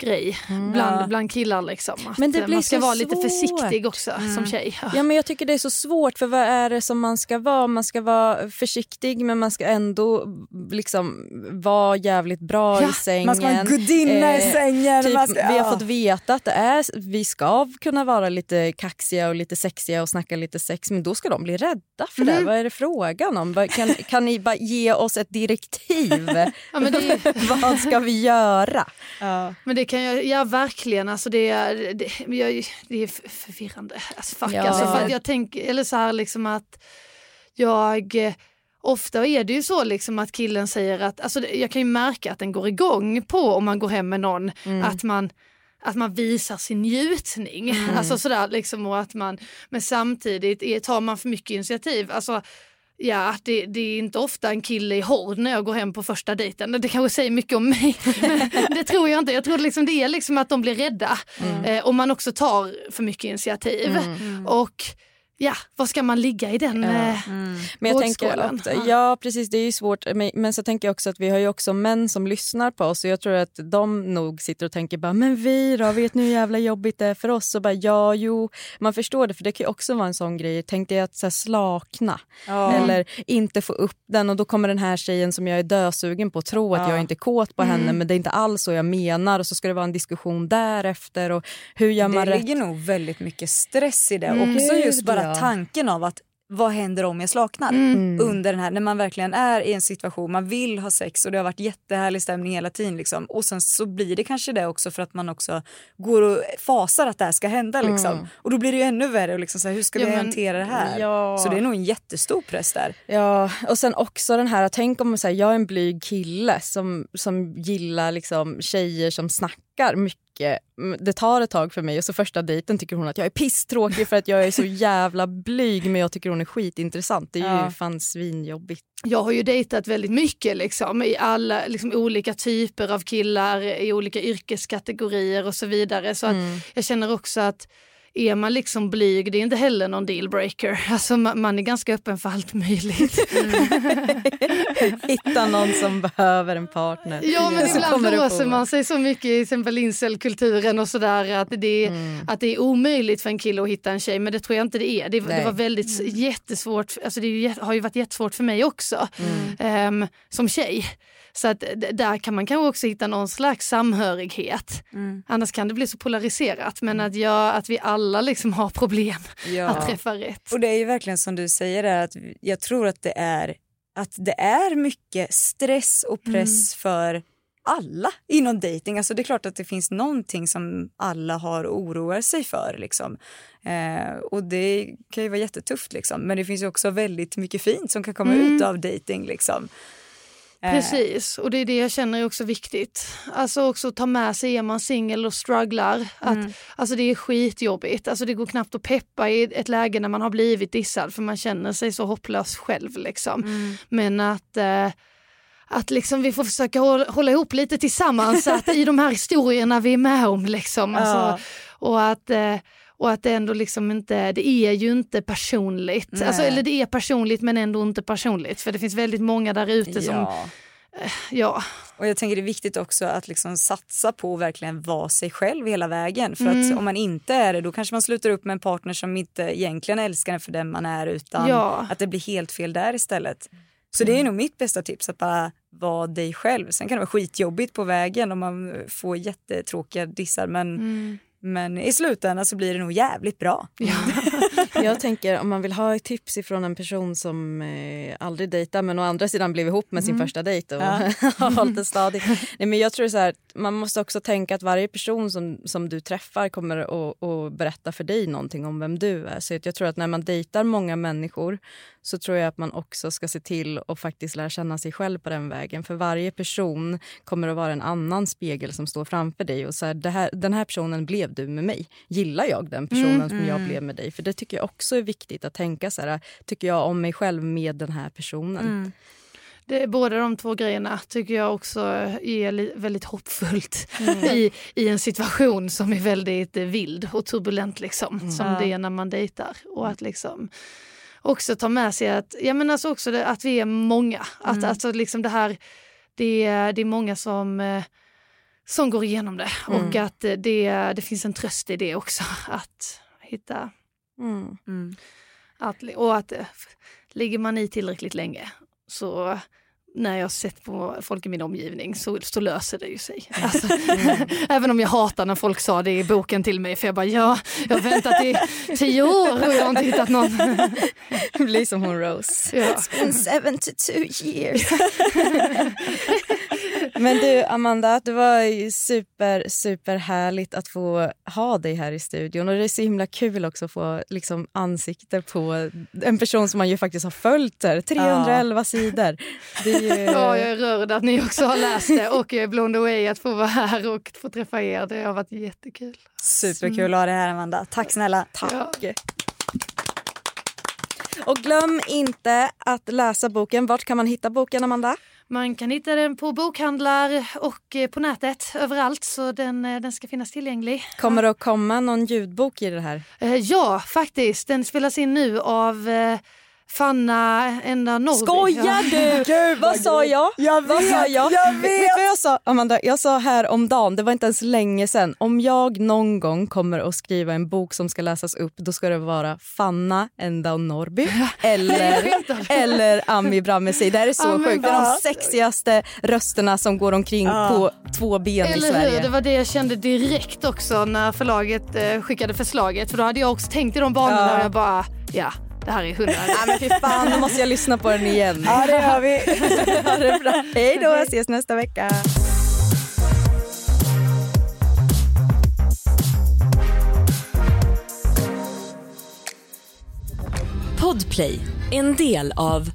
grej bland, Ja. bland killar. Liksom. Att Mm. Men det blir man ska vara lite svårt. försiktig också som tjej. Ja, men jag tycker det är så svårt, för vad är det som man ska vara? Man ska vara försiktig men man ska ändå liksom vara jävligt bra Ja, i sängen. man ska vara en gudinna i Eh, sängen. Typ, ska, Vi ja. har fått veta att det är, vi ska kunna vara lite kaxiga och lite sexiga och snacka lite sex men då ska de bli rädda för Mm. det. Vad är det frågan om? Kan, kan ni bara ge oss ett direktiv? Ja, det, Vad ska vi göra? Ja. Men det kan jag, ja verkligen, alltså det, är- det, jag, det är förvirrande. Alltså fuck Ja. alltså, för jag tänker, eller så här liksom att jag, ofta är det ju så liksom att killen säger att, alltså jag kan ju märka att den går igång på om man går hem med någon, att man att man visar sin njutning. Alltså sådär liksom och att man, men samtidigt är, tar man för mycket initiativ. Alltså, Ja, det, det är inte ofta en kille är hård när jag går hem på första dejten. Det kanske säger mycket om mig, men det tror jag inte. Jag tror liksom det är liksom att de blir rädda eh, och man också tar för mycket initiativ. Och ja, vad ska man ligga i den eh, Men jag tänker vågskålen? också, ja precis det är ju svårt men, men så tänker jag också att vi har ju också män som lyssnar på oss och jag tror att de nog sitter och tänker bara men vi då, vet ni hur jävla jobbigt det är för oss? Och bara ja jo, man förstår det för det kan ju också vara en sån grej, tänk dig att så här, slakna Ja. eller inte få upp den och då kommer den här tjejen som jag är dösugen på tro att Ja. jag är inte är kåt på henne men det är inte alls så jag menar och så ska det vara en diskussion därefter och hur gör man Det rätt? ligger nog väldigt mycket stress i det. Mm. Också just Gud, bara tanken av att vad händer om jag slaknar Mm. under den här, när man verkligen är i en situation, man vill ha sex och det har varit jättehärlig stämning hela tiden liksom. och sen så blir det kanske det också för att man också går och fasar att det här ska hända liksom. och då blir det ju ännu värre och liksom så här, hur ska Ja, vi men- hantera det här? Ja. Så det är nog en jättestor press där. Ja, och sen också den här, tänk om så här, jag är en blyg kille som, som gillar liksom tjejer som snackar mycket. Mm, Det tar ett tag för mig och så första dejten tycker hon att jag är pisstråkig för att jag är så jävla blyg men jag tycker hon är skitintressant. Det är Ja. ju fan svinjobbigt. Jag har ju dejtat väldigt mycket liksom, i alla liksom, olika typer av killar, i olika yrkeskategorier och så vidare. Så att jag känner också att är man liksom blyg, det är inte heller någon dealbreaker. Alltså man, man är ganska öppen för allt möjligt. Hitta någon som behöver en partner. Ja men Så ibland låser man sig så mycket i exempel incelkulturen och sådär att, det, Mm. att det är omöjligt för en kille att hitta en tjej men det tror jag inte det är. Det, det var väldigt jättesvårt, alltså det ju, har ju varit jättesvårt för mig också Mm. ehm, som tjej. Så att där kan man kanske också hitta någon slags samhörighet. Mm. Annars kan det bli så polariserat men att, jag, att vi alla liksom har problem Ja. att träffa rätt. Och det är ju verkligen som du säger där, att jag tror att det är att det är mycket stress och press för alla inom dating. Alltså det är klart att det finns någonting som alla har och oroar sig för. Liksom. Eh, och det kan ju vara jättetufft liksom. Men det finns också väldigt mycket fint som kan komma Mm. ut av dating. Liksom. Eh, Precis, och det är det jag känner är också viktigt. Alltså också ta med sig, är man singel och strugglar, att, alltså det är skitjobbigt. Alltså det går knappt att peppa i ett läge när man har blivit dissad för man känner sig så hopplös själv. Liksom. Men att, eh, att liksom vi får försöka hålla, hålla ihop lite tillsammans att, i de här historierna vi är med om. Liksom. Alltså, Ja. och att... Eh, och att det ändå liksom inte, det är ju inte personligt. Nej. Alltså, eller det är personligt men ändå inte personligt. För det finns väldigt många där ute som Ja. Ja. Och jag tänker det är viktigt också att liksom satsa på att verkligen vara sig själv hela vägen. För Mm. att om man inte är det då kanske man slutar upp med en partner som inte egentligen älskar en för den man är utan Ja. att det blir helt fel där istället. Så det är nog mitt bästa tips att bara vara dig själv. Sen kan det vara skitjobbigt på vägen om man får jättetråkiga dissar men, Mm. Men i slutändan så blir det nog jävligt bra. Jag tänker om man vill ha ett tips ifrån en person som eh, aldrig dejtar men å andra sidan blev ihop med sin Mm. första dejt och Ja. har hållit det stadigt. Nej, men jag tror så här, man måste också tänka att varje person som, som du träffar kommer att, berätta för dig någonting om vem du är. Så jag tror att när man dejtar många människor så tror jag att man också ska se till att faktiskt lära känna sig själv på den vägen. För varje person kommer att vara en annan spegel som står framför dig. Och så här, här, den här personen blev du med mig. Gillar jag den personen Mm. som jag Mm. blev med dig? För det tycker jag också är viktigt att tänka så här, tycker jag om mig själv med den här personen? Mm. Det är båda de två grejerna tycker jag också är väldigt hoppfullt Mm. i, i en situation som är väldigt eh, vild och turbulent liksom. Som Ja. det är när man dejtar. Och att liksom också ta med sig att, ja men alltså också det, att vi är många. Att Mm. alltså liksom det här, det är, det är många som eh, som går igenom det och Mm. att eh, det, det finns en tröst i det också. Att hitta Mm. Att, och att eh, ligger man i tillräckligt länge så när jag har sett på folk i min omgivning så, så löser det ju sig. Alltså, Även om jag hatar när folk sa det i boken till mig för jag bara ja, jag har väntat i tio år och jag har inte hittat någon. Det blir som hon Rose. Ja. It's been 72 years. Men du Amanda, det var ju super, super härligt att få ha dig här i studion. Och det är så himla kul också att få liksom, ansikte på en person som man ju faktiskt har följt här. 311 sidor. Det är ju... Ja, jag är rörd att ni också har läst det och jag är blown away att få vara här och få träffa er. Det har varit jättekul. Superkul att ha dig här Amanda. Tack snälla. Tack. Och glöm inte att läsa boken. Vart kan man hitta boken, Amanda? Man kan hitta den på bokhandlar och eh, på nätet överallt så den, eh, den ska finnas tillgänglig. Kommer det att komma någon ljudbok i det här? Eh, Ja, faktiskt. Den spelas in nu av Fanna Enda Norrby. Skojar du? Gud, vad sa jag? Jag Vad vet, sa jag? jag Vet vad jag sa? Amanda, jag sa här om dagen, det var inte ens länge sedan. Om jag någon gång kommer att skriva en bok som ska läsas upp, då ska det vara Fanna Enda Norrby eller, eller Ami Bramesi. Det här är så Ja, men sjukt. Det är de vad- sexigaste rösterna som går omkring Ja. på två ben i Eller hur? Sverige. Det var det jag kände direkt också när förlaget eh, skickade förslaget. För då hade jag också tänkt i de banorna Ja. och jag bara, ja, det här är hundra. Nej men fy fan, nu måste jag lyssna på den igen. Ja det gör vi. Ha det bra. Hej då, ses nästa vecka. Podplay, en del av